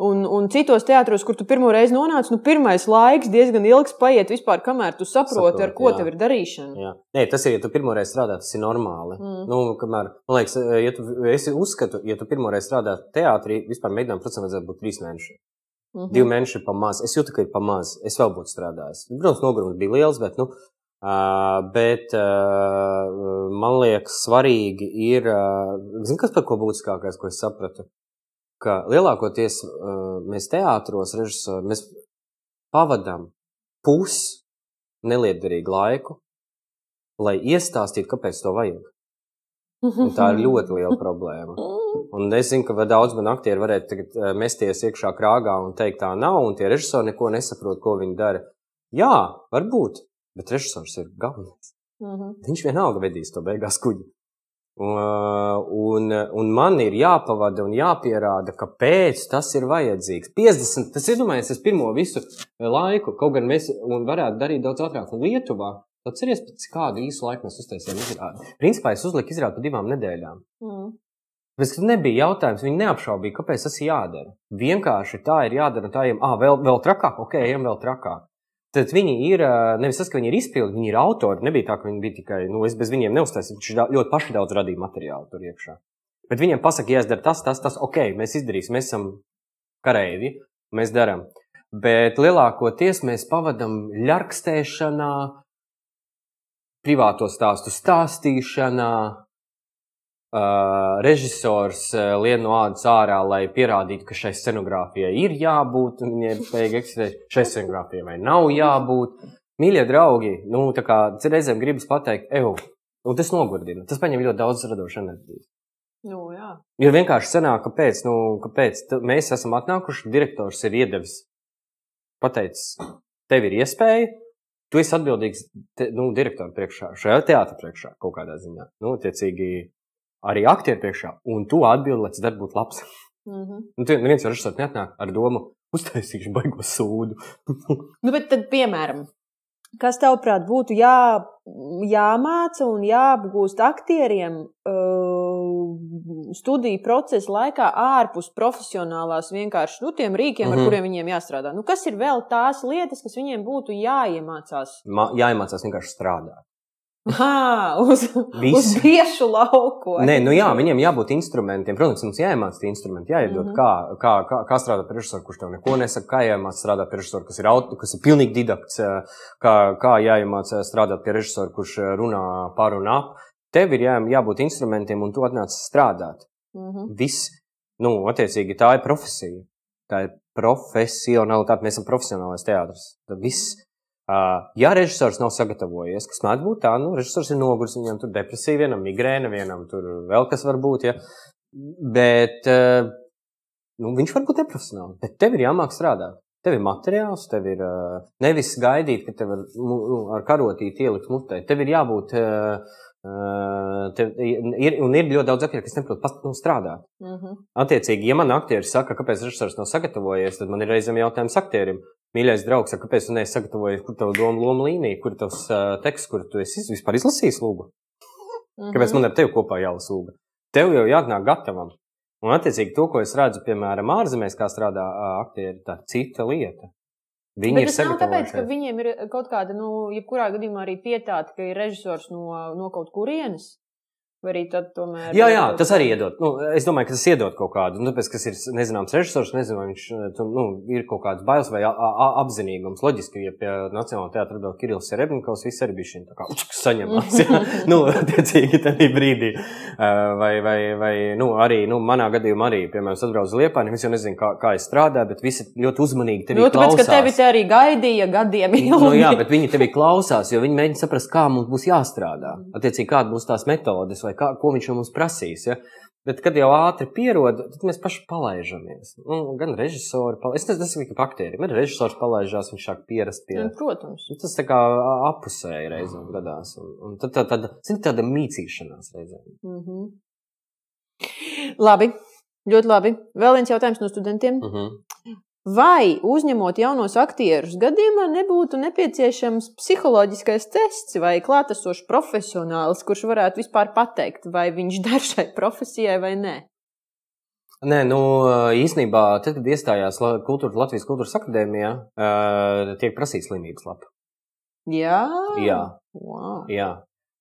Un, un citos teātros, kur tu pirmo reizi nonāc, nu, pirmais laiks diezgan ilgs paiet vispār, kamēr tu saproti, Saproti, ar ko jā. tev ir darīšana. Jā. Nē, tas ir, ja tu pirmoreiz strādā, tas ir normāli. Mm. Nu, kamēr, man liekas, ja tu, es uzskatu, ja tu pirmoreiz strādā teātrī, vispār mēģinām, procesam vajadzētu būt trīs mēneši. Mhm. Divi mēneši ir pa maz. Es jūtu, ka ir pa maz. Es vēl būtu strādājis. Protams, nogurums bija liels, bet, nu, uh, bet uh, man liekas, svarīgi ir, uh, zini, kas par ko būtiskākais, ko es sapratu? Ka lielākoties uh, mēs teātros, režisori, mēs pavadām pusi neliederīgu laiku, lai iestāstītu, kāpēc to vajag. Un tā ir ļoti liela problēma. Un es zinu, ka daudz man aktieri varētu tagad eh, mesties iekšā krāgā un teikt, tā nav, un tie režisori neko nesaprot, ko viņi dara. Jā, varbūt, bet režisors ir galvenais. Mhm. Viņš vienalga vedīs to beigās kuģi. Un, un, un man ir jāpavada un jāpierāda, kāpēc tas ir vajadzīgs. 50, tas ir domājis, es pirmo visu laiku, kaut gan mēs un varētu darīt daudz ātrāk. Lietuvā, atceries, pēc kādu īsu laiku mēs uztaisījām izrādi. Principā es uzliku izrādi pa divām nedēļām. Mhm. Bet tas nebija jautājums. Viņi neapšaubīja, kāpēc tas ir jādara. Vienkārši tā ir jādara. un Tā ir, ah, vēl, vēl trakāk, ok, ejam vēl trakāk. Tad viņi ir nevis tas, ka viņi ir izpildījuši, viņi ir autori. Nebija tā, ka viņi bija tikai, nu, es bez viņiem neuztaisīju. Viņš ļoti paši daudz radīja materiālu tur iekšā. Bet viņiem pasaka, jāizdara tas, tas, tas, ok, mēs izdarīsim, mēs esam kareivi, mēs darām. Bet lielākoties mēs pavadām ļarkstēšanā, privāto stāstu stāstīšanā, Uh, režisors uh, lien no ādas ārā, lai pierādītu, ka šai scenogrāfijai ir jābūt, un viņai spēja eksistēt, šai scenogrāfijai vai nav jābūt. Mīļie draugi, nu, tā kā reizēm gribas pateikt, evo, un tas nogurdina. Tas paņem ļoti daudz radošu enerģiju. Nu, jā. Ir vienkārši senāk, kāpēc, nu, kāpēc mēs esam atnākuši, direktors ir iedevis, pateicis, tev ir iespēja, tu esi atbildīgs te, nu, direktoru priekšā, šajā teātrī priekšā kaut kādā ziņā. Nu, tiecīgi arī aktieru priekšā, un tu atbildi, lai tas darbs būtu labs. Mhm. Nu, tu neviens režisors neatnāk ar domu, uztaisīšu baigo sūdu. Nu, bet tad, piemēram, kas tavuprāt būtu jā, jāmāca un jāapgūst aktieriem uh, studiju procesa laikā ārpus profesionālās vienkārši nu, tiem rīkiem, mm -hmm. Mhm. ar kuriem viņiem jāstrādā? Nu, kas ir vēl tās lietas, kas viņiem būtu jāiemācās? Ma, jāiemācās vienkārši strādāt. Ha, uz, Viss. uz biešu lauku. Nē, nu jā, viņiem jābūt instrumentiem. Protams, mums jāiemācās tie instrumenti, jāiedod, mm. -hmm. kā, kā, kā, kā strādāt pie režisora, kurš tev neko nesaka, kā jāiemācās strādāt pie režisora, kas ir, auto, kas ir pilnīgi didakts, kā, kā jāiemācās strādāt pie režisora, kurš runā par un ap. Tev ir jā, jābūt instrumentiem, un tu atnāc strādāt. Mhm. Viss, nu, attiecīgi, tā ir profesija. Tā ir profesionālitāte. Mēs esam profesionālais teātris. Tad viss. Uh, ja režisors nav sagatavojies, kas mēdz būt tā, nu, režisors ir noguris, viņam tur depresija, vienam migrēna, vienam tur vēl kas var būt. Ja? Bet uh, nu, viņš var būt neprofesionāls. Bet tev ir jāmāk strādāt. Tev ir materiāls, tev ir uh, nevis gaidīt, ka tev ir nu, ar karotīti ielikt mutē. Tev ir jābūt. Tev ir, un ir ļoti daudz aktieru, kas neprot pat nu, strādāt. Mhm. Attiecīgi, ja man aktieris saka, kāpēc režisors nav sagatavojies, tad man ir reizēm jautājums aktierim. Mīļais draugs, kāpēc tu neesi sagatavojies, kur tev doma loma līnija, kur tavs uh, teksts, kur tu esi vispār izlasījis lūgu? Kāpēc Mhm. man ar tevi kopā jālasa lūga? Tev jau jāatnāk gatavam. Un, attiecīgi, to, ko es redzu, piemēram, ārzemēs, kā strādā aktieri, tā ir cita lieta. Viņi Bet ir nav tāpēc, ka viņiem ir kaut kāda, nu, jebkurā gadījumā arī pietāta, ka ir režisors no, no kaut kurienes. Vai arī tad tomēr. Jā, jā, tas arī iedod. Nu, es domāju, ka tas iedod kaut kādu. Nu, tāpēc, kas ir nezināms režisors, nezinu, vai viņš tu, nu, ir kaut kāds bailes vai apzinīgums. Loģiski, ja pie Nacionālā teātra atbild Kirillis Serebņikovs, viss arī bija šī tā kā jā. nu, attiecīgi, tajā brīdī. Uh, Vai, vai, vai nu, arī, nu, manā gadījumā arī, piemēram, es atbraucu uz Liepāni, es jau nezinu, kā, kā es strādāju, bet visi ļoti uzmanīgi tevi Nu, tāpēc, klausās. ka tevi te arī gaidīja gadiem ilgi. Nu, jā, bet viņi tevi klausās, jo viņi mēģina saprast, kā mums būs jāstrādā. Attiecīgi, kāda būs tās metodes, vai kā, ko viņš no mums prasīs. Ja? Bet, kad jau ātri pierod, tad mēs paši palaižamies. Nu, gan režisori, pala... es nezinu, kā aktieri, bet režisors palaižās, viņš sāk pierast pie. Nu, Protams. Nu, tas tā kā apusēji reizēm gadās. Un, un tad tā, tāda, zin, tāda mīcīšanās reizēm. Mhm. Labi, ļoti labi. Vēl viens jautājums no studentiem. Uh -huh. Vai uzņemot jaunos aktierus gadījumā nebūtu nepieciešams psiholoģiskais tests vai klātesošs profesionālis, kurš varētu vispār pateikt, vai viņš der šai profesijai vai nē? Nē, nu, īstenībā, tad, kad iestājās kultūra, Latvijas Kultūras Akadēmijā, uh, tiek prasīta slimības lapa. Jā, Jā. Wow. Jā.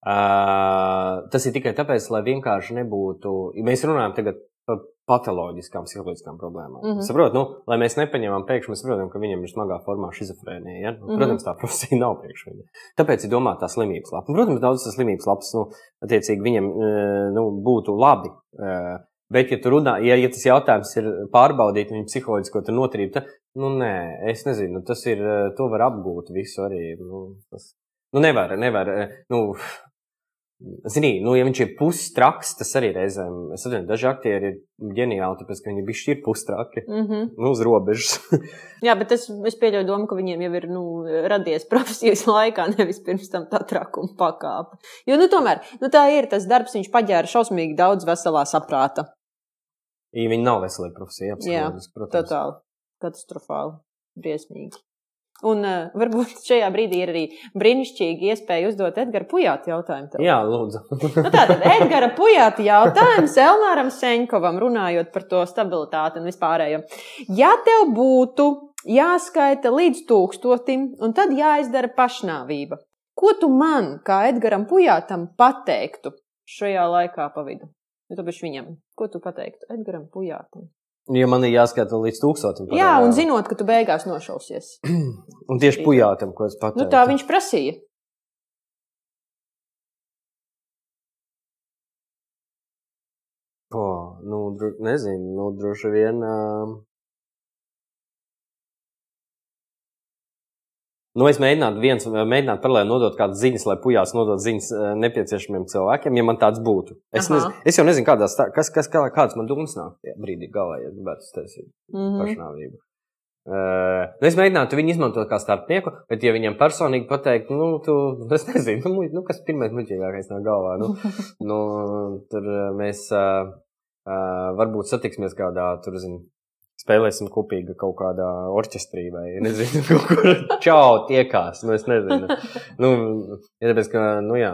Uh, tas ir tikai tāpēc, lai vienkārši nebūtu. Mēs runājam tagad par patoloģiskām, psiholoģiskām problēmām. Mm. -hmm. Saprotu, nu, lai mēs nepaņemam pēkšņi, mēs saprotam, ka viņam ir smagā formā šizofrēnija. Ja? Nu, Mhm. protams, tā profesija nav priekš viņa. Tāpēc ir domāta tā slimības lapa. Protams, daudz tas slimības lapas, nu, attiecīgi, viņam uh, nu, būtu labi. Uh, Bet, ja runā, ja, ja tas jautājums ir pārbaudīt viņa psiholoģisko tur noturību, tad, nu, nē, es nezinu, tas ir, eh, to var apgūt visu arī. Nu, tas, nu nevar, nevar, nu, zini, nu, ja viņš ir pustraks, tas arī reizēm, es atceros, daži aktieri ir ģeniāli, tāpēc, ka viņi bišķi ir pustraki, Mm -hmm. nu, uz robežas. Jā, bet es, es pieļauju domu, ka viņiem jau ir nu, radies profesijas laikā, nevis pirms tam tā trakuma pakāpe. Jo, nu, tomēr, nu, tā ir tas darbs, viņš paģēra šausmīgi daudz veselā saprāta. ja viņi nav veselīgi profesija, Jā, psiholoģiski, protams. Totāli katastrofāli, briesmīgi. Un uh, varbūt šajā brīdī ir arī brīnišķīgi iespēja uzdot Edgara Pujāta jautājumu. Tev. Jā, lūdzu. Nu, tātad Edgara Pujāta jautājums Elmāram Seņkovam runājot par to stabilitāti un vispārējo. Ja tev būtu jāskaita līdz tūkstotim un tad jāizdara pašnāvība, ko tu man, kā Edgaram Pujātam, pateiktu šajā laikā pa vidu? Nu, tāpēc viņam, ko tu pateiktu Edgaram Pujātam? Ja man ir jāskata līdz tūkstotim. Jā, pareizā. un zinot, ka tu beigās nošausies. Un tieši pujātam, ko es pateiktu. Nu, tā viņš prasīja. Po, nu, dro, nezinu, nu, droši vien. Uh... Nu, es mēģinātu, viens, mēģinātu paralēli nodot kādas ziņas, lai pujās nodot ziņas uh, nepieciešamiem cilvēkiem, ja man tāds būtu. Es, Aha. nezinu, es jau nezinu, kādās, tā, kas, kas, kā, kādas man domas nāk brīdī galā, ja gribētu taisīt Mm -hmm. pašnāvību. Uh, es mēģinātu viņu izmantot kā starpnieku, bet, ja viņam personīgi pateikt, nu, tu, es nezinu, nu, nu kas pirmais muļķīgākais nāk galvā, nu, nu tur mēs uh, uh, varbūt satiksimies kādā, tur, zinu, spēlēsim kopīgi kaut kādā orķestrī vai, nezinu, kaut kur čau, tiekās, nu, es nezinu. Nu, ja tāpēc, ka, nu, jā,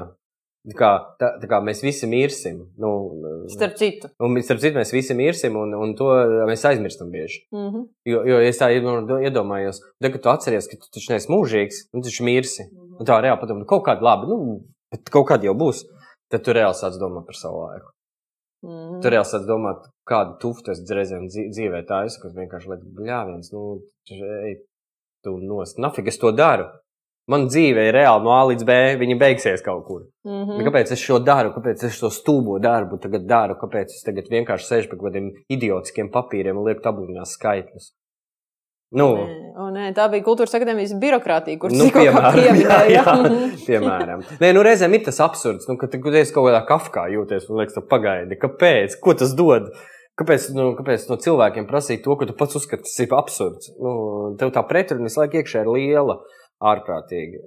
tā kā, tā, tā kā mēs visi mirsim, nu, Starp citu. un, starp citu, mēs visi mirsim, un, un to mēs aizmirstam bieži. Mm -hmm. Jo, jo es tā iedomā- iedomājos, tad, kad tu atceries, ka tu taču neesi mūžīgs, nu, taču mirsi. Un tā reāli padomā, kaut kāda labi, nu, bet kaut kāda jau būs. Tad tu reāli sāc domāt par savu laiku. Mm -hmm. Tu reāli sāc domāt, kādu tuftu es reizēm dzī- dzīvē taisu, kas vienkārši liek bļāviens, nu, ej, tu nost. Nafik es to daru. Man dzīve ir reāli no A līdz B, viņa beigsies kaut kur. Mm Mm. -hmm. Kāpēc es šo daru? Kāpēc es to stulbo darbu tagad daru? Kāpēc es tagad vienkārši sēžu pie kaut kādiem idiotiskiem papīriem un lieku tabuļņās skaitļus? Nu, Nē, o, nē, tā bija kultūras akadēmijas birokrātija, kuras Nu, pieminēja. piemēram. Nē, nu reizēm ir tas absurds, nu, ka tu esi kaut kādā kafkā jūties un liekas, pagaidi, kāpēc, ko tas dod? Kāpēc, nu, kāpēc no cilvēkiem prasīt to, ko tu pats uzskati, tas ir absurds? Nu, tev tā pretruna visu laiku iekšā ir liela, ārprātīgi.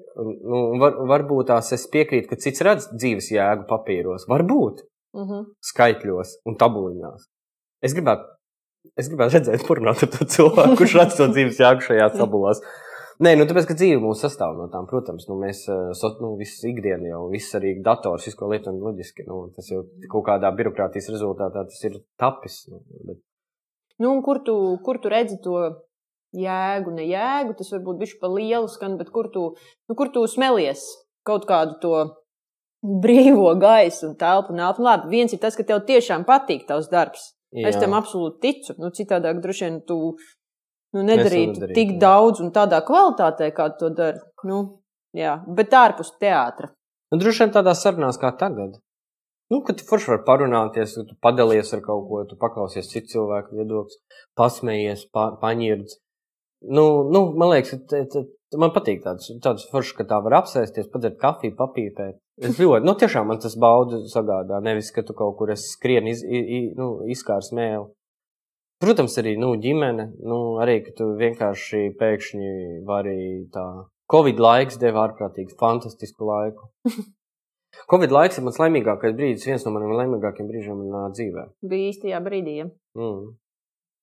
Nu, var, varbūt tās es piekrītu, ka cits redz dzīves jēgu papīros. Varbūt Mhm. skaitļos un tabuļņās. Es gribētu, es gribētu redzēt, pornogrāfiju ar to cilvēku, kurš redz to dzīves jēgu šajās tabulās. Nē, nu tāpēc, ka dzīve mūs sastāv no tām, protams, nu, mēs eh, nu, visu ikdienu jau, viss arī dators, visu, ko lietojam loģiski, nu, tas jau kaut kādā birokrātijas rezultātā tas ir tapis. Nu, bet, Nu, kur tu, kur tu redzi to jēgu, ne jēgu, tas varbūt bija pa lielu skan, bet kur tu, nu, kur tu smelies kaut kādu to brīvo gaisu un telpu un elpu. Labi, viens ir tas, ka tev tiešām patīk tavs darbs. Jā. Es tam absolūti ticu. Nu, citādāk droši vien tu nu, nedarītu tik daudz un tādā kvalitātē, kā to dari. Nu, jā, bet ārpus teātra. nu, droši vien tādās sarunās kā tagad. Nu, kad tu forši vari parunāties, kad tu padalies ar kaut ko, tu paklausies citu cilvēku viedokli, pasmējies, pa, paņirdz. Nu, nu, man liekas, ka te- te- man patīk tāds, tāds foršs, ka tā var apsēsties, padzert kafiju, papīpēt. Es ļoti, nu, tiešām man tas baudu sagādā. Nevis, ka tu kaut kur esi skrien, iz, i, i, nu, izkārs mēlu. Protams, arī nu, ģimene, nu, arī, ka tu vienkārši pēkšņi vari tā. Covid laiks deva ārprātīgi fantastisku laiku. Covid laiks ir mans laimīgākais brīdis, viens no maniem laimīgākajiem brīžiem manā dzīvē. Bija īstajā brīdī. Ja? Mm.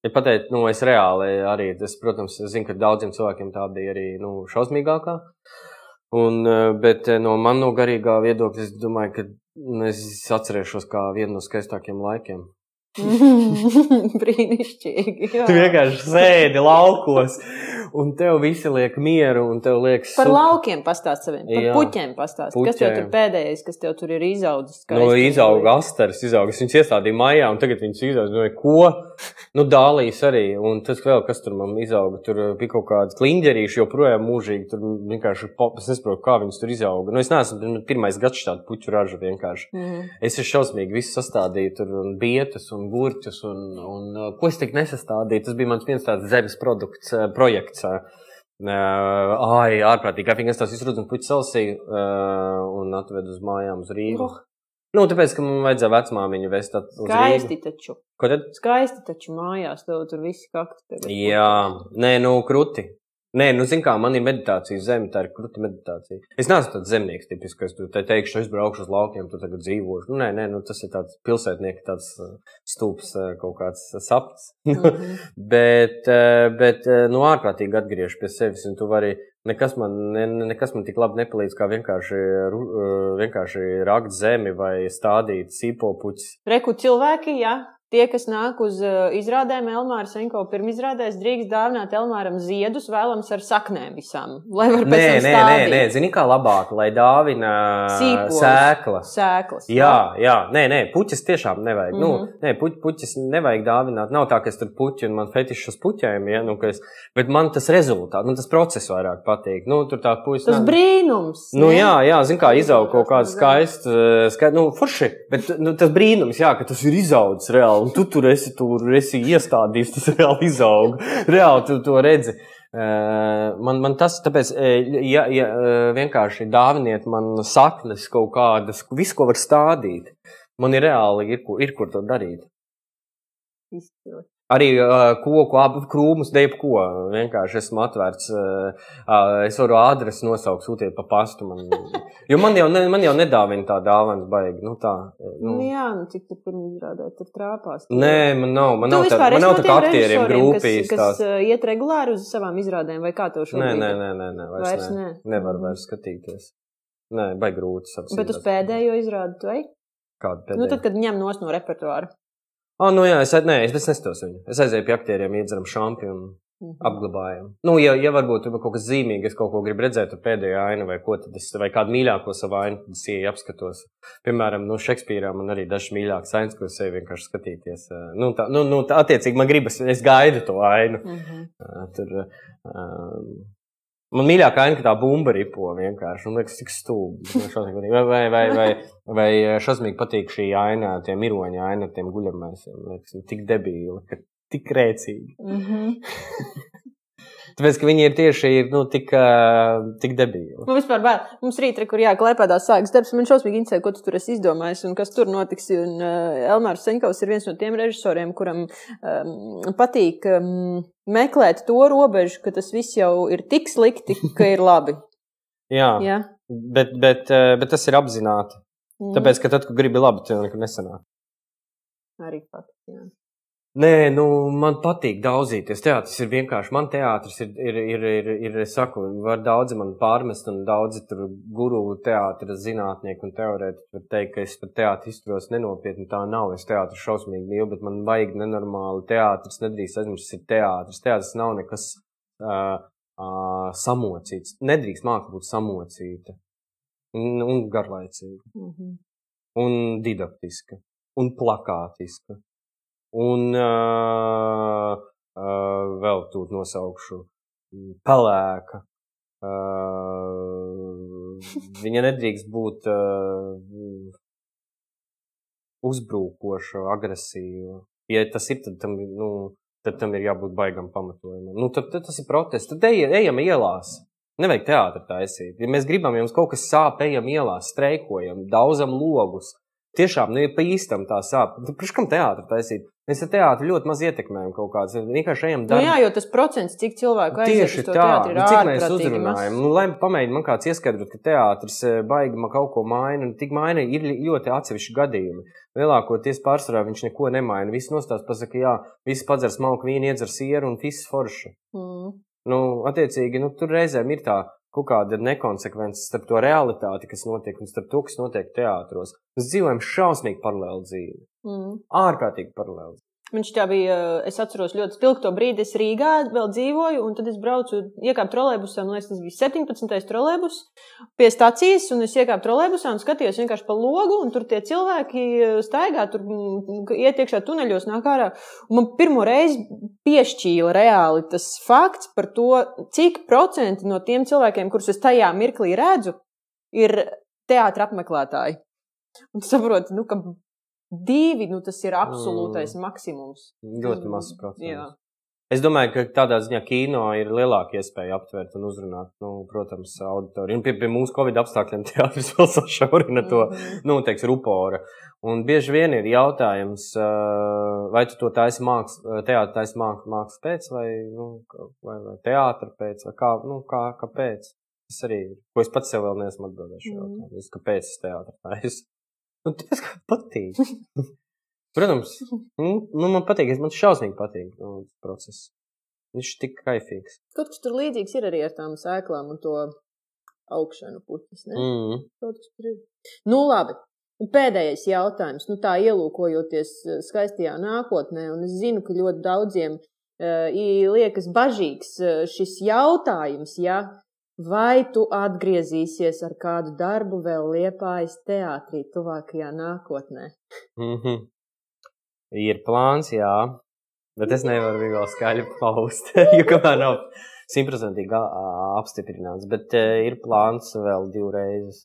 Ja pateikt, nu, es reāli arī, es, protams, zinu, ka daudziem cilvēkiem tā bija arī nu, šausmīgākā. Un, eh, bet eh, no man no garīgā viedokļa, es domāju, ka es atcerēšos kā vienu no skaistākiem laikiem. Brīnišķīgi. jā. Tu vienkārši sēdi laukos, un tev visi liek mieru, un tev liekas, Par super. laukiem pastāst saviem, par Jā. puķiem pastāst. Kas tev tur Puķiem. pēdējais, kas tev tur ir izaudzis? No Nu, izauga asteris, izauga. Es viņus iestādīju mājā, un tagad viņas izauga. No ko? Nu, dālīs arī. Un tas vēl, kas tur man izauga, tur uh, bija kaut kāds kliņģerīši, joprojām mūžīgi. Tur vienkārši pop, es nesaprotu, kā viņas tur izauga. Nu, es neesmu pirmais gads šādu puķu ražu vienkārši. Mm. Es esmu šausmīgi visu sastādīju, tur un bietus un gurķus, un, un uh, ko es tik nesastādīju. Tas bija mans viens tāds zemes produkts, uh, projekts. Uh, ai, ārprātīgi, kā viņi tās puķis salsīja uh, un atved uz mājām uz Rīgu. Oh. Nu, tāpēc, ka man vajadzēja vecmāmiņu vest uz. Skaisti taču. Ko tad? Skaisti taču mājās, tev tur viss tagad. Jā, nē, nu, kruti. Nē, nu, zini, kā man ir meditācija zeme, tā ir kruta meditācija. Es neesmu tāds zemnieks, tipisks, kas te teikšu, es braukšu uz laukiem, tu tagad dzīvošu. Nu, nē, nē, nu, tas ir tāds pilsētnieks, tāds uh, stulbs uh, kaut kāds uh, sapnis. Bet, uh, bet uh, nu, ārprātīgi atgriežas pie sevis, un tu vari. Nekas man, ne, ne- nekas man tik labi nepalīdz, kā vienkārši, vienkārši rakt zemi vai stādīt sīpopuķus. Reku cilvēki, jā. Tie, kas nāk uz uh, izrādēm, Elmāra Senko pirmizrādēs, drīkst dāvināt Elmāram ziedus, vēlams ar saknēm visām. Lai var Nē, nē, nē, nē, zini, kā labāk, lai dāvina Sīpols. sēklas. Sēklas. Jā, jā, nē, nē, puķis tiešām nevajag. Mm -hmm. Mhm. nu, nē, puķ, puķis nevajag dāvināt. Nav tā, ka es tur puķi un man fetišs uz puķiem, ja, nu, ka es, bet man tas rezultāts, man tas process vairāk patīk. Nu, tur tā puķis. Tas brīnums. Nu, ne? jā, jā, zina, kā izaug kaut kāds skaists, eh, skaists, nu, forši. Bet nu, tas brīnums, jā, ka tas ir izaudzis reāli, un tu tur esi, tur esi iestādījis, tas reāli izaug. Reāli tu to redzi. Man, man tas, tāpēc, ja, ja vienkārši dāviniet man saknes kaut kādas, visu, ko var stādīt, man ir reāli, ir, ir kur to darīt. Izcili. Arī uh, koku, abu krūmus, deju ko. Vienkārši esmu atvērts. Uh, uh, es varu adresi nosaukt, sūtiet pa pastu. Man, jo man jau, ne, man jau nedāvina tā dāvana, baigi. Nu, tā, Nu, nu. jā, nu cik tu pirms izrādē, tur trāpās. Nē, man nav, man Tu nav, tā, man nav tā kā aktieriem grupīs. Kas, kas uh, iet regulāri uz savām izrādēm, vai kā to šobrīd? nē, nē, nē, nē vairs, Vairs nē. nē. Nevar vairs skatīties. Nē, baigi grūti. savas Bet uz pēdējo izrādi tu ej? Kādu pēdējo? Nu, tad, kad ņem nos no repertuāra. Oh, nu jā, es, nē, es nestos viņu. Es aizēju pie aktieriem, iedzeram šampionu. Mhm. apglabājam. Nu, ja, ja varbūt tur ir kaut kas zīmīgs, es kaut ko gribu redzēt, tad pēdējā aina vai ko tad es, vai kādu mīļāko savu ainu, tad es ieeju apskatos. Piemēram, no Šekspīrā man arī dažs mīļāks ainas, ko es eju vienkārši skatīties. Nu, tā, nu, nu, tā attiecīgi man gribas, es gaidu to ainu. Mhm. Eh, Tur, um, man mīļākā aina, ka tā bumba ripo vienkārši. Man liekas, tik patīk. Vai, vai, vai, vai, šausmīgi patīk šī aina, tie miroņa aina ar tiem guļamēsiem. Man liekas, tik debīli, tik rēcīgi. Mhm. Tāpēc, ka viņi ir tieši ir, nu, tik, uh, tik debīli. Nu, vispār, bail. mums rīt, re, kur jāklēpēdā sākas darbs, man šausmīgi interesē, ko tu tur esi izdomājis un kas tur notiks. Un uh, Elmārs Senkovs ir viens no tiem režisoriem, kuram um, patīk um, meklēt to robežu, ka tas viss jau ir tik slikti, ka ir labi. Jā, Jā. bet, bet, uh, bet tas ir apzināti. Mhm. Tāpēc, ka tad, kad gribi labi, tev nekur nesanāk. Arī fakts. Nē, nu, man patīk daudzīties. Teātris ir vienkārši. Man teātris ir, ir, ir, ir, ir es saku, var daudzi man pārmest, un daudzi tur guru teātris zinātnieki un teorētiķi var teikt, ka es par teātri izturos nenopietni. Tā nav. Es teātris šausmīgi mīlu, bet man vajag nenormāli teātris. Nedrīkst aizmirst, tas ir teātris. Teātris nav nekas uh, uh, samocīts. Nedrīkst māksla būt samocīta un, un garlaicīga Mhm. un didaktiska un plakātiska. Un uh, uh, vēl tūt nosaukšu pelēka. Uh, viņa nedrīkst būt uh, uzbrukoša, agresīva. Ja tas ir, tad tam, nu, tad tam ir jābūt baigam pamatojumam. Nu, tad, tad tas ir protests. Tad ej, ejam ielās. Nevajag teātri taisīt. Ja mēs gribam, ja mums kaut kas sāp, ejam ielās, streikojam, daudzam logus. Tiešām, nu, pa īstam tā sāp, tad priekš kam teātri taisīt? Mēs ar teātri ļoti maz ietekmējam kaut kādas. Vienkārši ejam Nu, darbā. jā, jo tas procents, cik cilvēku aiziet uz to teātri, ir nu, cik mēs uzrunājam. Nu, lai pamēģinātu man kāds ieskaidrot, ka teātris eh, baigi kaut ko maina, un tik maina ir ļoti atsevišķi gadījumi. Lielākoties pārsvarā viņš neko nemaina. Viss nostāsts pasaka, jā, viss padzers malku vīnu, iedzer sieru un viss forši. Mm. Nu, attiecīgi, nu, tur reizēm ir tā kaut kāda nekonsekvence starp to realitāti, kas notiek, un starp to, kas notiek teātros. Mēs dzīvojam šausmīgi paralēli dzīvi. Mm. Ārkārtīgi paralēli. Viņš tā bija, es atceros ļoti spilgto brīdi, es Rīgā vēl dzīvoju, un tad es braucu, iekāpu trolēbusā, man liekas, tas bija 17. trolēbus pie stācijas, un es iekāpu trolēbusā un skatījos vienkārši pa logu, un tur tie cilvēki staigā, tur mm, iet iekšā tuneļos, nāk ārā. Un man pirmo reizi piešķīla reāli tas fakts par to, cik procenti no tiem cilvēkiem, kurus es tajā mirklī redzu, ir teātra apmeklētāji. Un tu saproti, nu, ka divi, nu, tas ir absolūtais mm. maksimums. Ļoti mazs procents. Es domāju, ka tādā ziņā kino ir lielāka iespēja aptvert un uzrunāt, nu, protams, auditoriju. Un pie, pie mūsu covid apstākļiem teātris vēl sašaurina to, mm nu, teiks, rupora. Un bieži vien ir jautājums, vai tu to taisi mākslas, teātris taisi mākslas pēc, vai, nu, vai, vai teātra pēc, vai kā, nu, kā, kāpēc. Tas arī ir, ko es pats sev vēl neesmu atbildējis. Mm. Kāpēc es teātris taisu? Nu, tas patīk. Protams, nu, nu, man patīk, man šausmīgi patīk nu, process. Viņš ir tik kaifīgs. Kaut kas tur līdzīgs ir arī ar tām sēklām un to augšanu puķis. Mm. Kaut kas tur ir. Nu, labi. Un pēdējais jautājums, nu tā ielūkojoties eh, skaistajā nākotnē, un es zinu, ka ļoti daudziem uh, liekas bažīgs uh, šis jautājums, ja Vai tu atgriezīsies ar kādu darbu vēl liepājas teātrī tuvākajā nākotnē? Mm -hmm. Ir plāns, jā, bet es nevaru viņu vēl skaļi paust, jo kamēr nav simtprocentīgi apstiprināts, bet uh, ir plāns vēl divreiz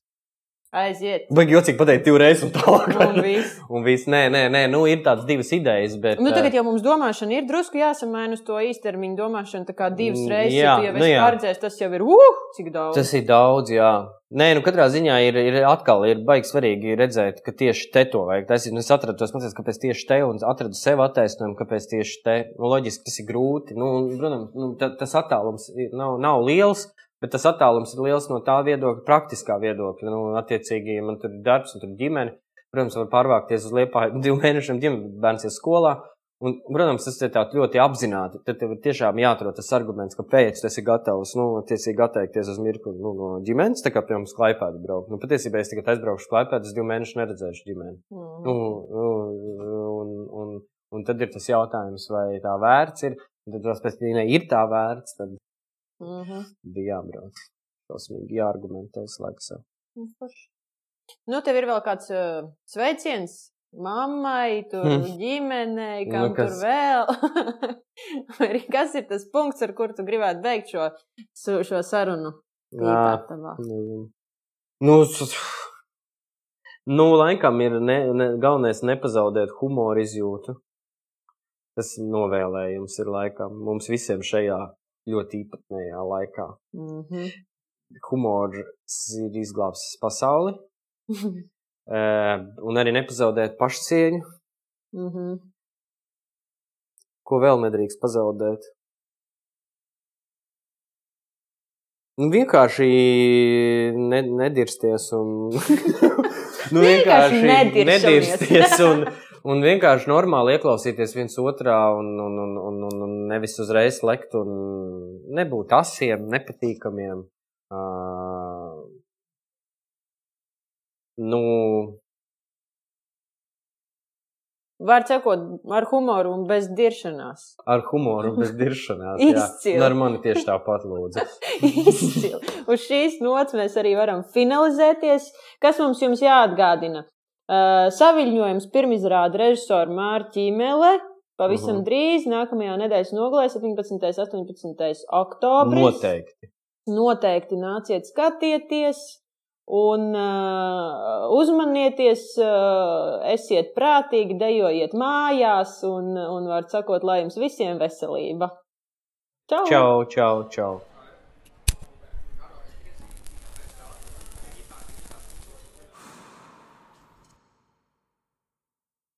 Aiziet. Vajag jocīgi pateikt, divreiz un tālāk. Un viss. un viss. Nē, nē, nē, nu ir tādas divas idejas. Bet, nu, tagad jau mums domāšana ir drusku jāsamaina uz to īstermiņu domāšanu. Tā kā divas mm, reizes, jā, ja nu, esi paredzējis, tas jau ir, uh, cik daudz. Tas ir daudz, jā. Nē, nu katrā ziņā ir, ir atkal ir baigi svarīgi redzēt, ka tieši te to vajag. Tas ir, nu, es atradu tos mācības, kāpēc tieši te, un atradu sev attaisnojumu, kāpēc tieši te. Nu, loģiski tas ir grūti. Nu, protams, nu, tas attālums nav, nav liels. Bet tas attālums ir liels no tā viedokļa, praktiskā viedokļa. Nu, attiecīgi, ja man tur ir darbs un tur ir ģimene. Protams, var pārvākties uz liepāju divu mēnešu ģimeni, bērns ir skolā. Un, protams, tas ir ļoti apzināti. Tad tev ir tiešām jāatrod tas arguments, kāpēc tas ir gatavs, nu, attiecīgi atteikties uz mirkli nu, no ģimenes, tā kā, piemēram, uz klaipēdu braukt. Nu, patiesībā es tikai aizbraukšu uz klaipēdu, es divu mēnešu neredzēšu ģimeni. Mm. Nu, nu, un, un, un tad ir tas jautājums, vai tā vērts ir. Tad, pēc tam, ja ir tā vērts, tad Mm -hmm. Bija jābrauc. Šausmīgi jāargumentē sev. Nu, nu, tev ir vēl kāds uh, sveiciens mammai, tur hmm. ģimenei, kam nu, kas... tur vēl. kas ir tas punkts, ar kuru tu gribētu beigt šo, šo sarunu? Jā, nu, nu, laikam ir ne, ne, galvenais nepazaudēt humoru izjūtu. Tas novēlējums ir laikam mums visiem šajā ļoti īpatnējā laikā. Mm -hmm. Humors ir izglābs pasauli, uh, un arī nepazaudēt pašcieņu. Mm -hmm. Ko vēl nedrīkst pazaudēt? Nu, vienkārši ne, nedirsties un. nu, vienkārši nedirsties un, un vienkārši normāli ieklausīties viens otrā un, un, un, un, un, un nevis uzreiz lekt un nebūt asiem, nepatīkamiem. Uh, nu, Var sakot, ar humoru un bez diršanās. Ar humoru un bez diršanās. Izcili. Nu, ar mani tieši tāpat lūdzu. Izcili. Uz šīs nots mēs arī varam finalizēties. Kas mums jums jāatgādina? Uh, saviļņojums pirmizrāda režisora Mārķa Ķīmele. Pavisam -huh. drīz, nākamajā nedēļas nogalē, 17. un 18. oktobris. Noteikti. Noteikti nāciet skatieties un uh, uzmanieties, uh, esiet prātīgi, dejojiet mājās un, un var sakot, lai jums visiem veselība. Čau! Čau, čau, čau!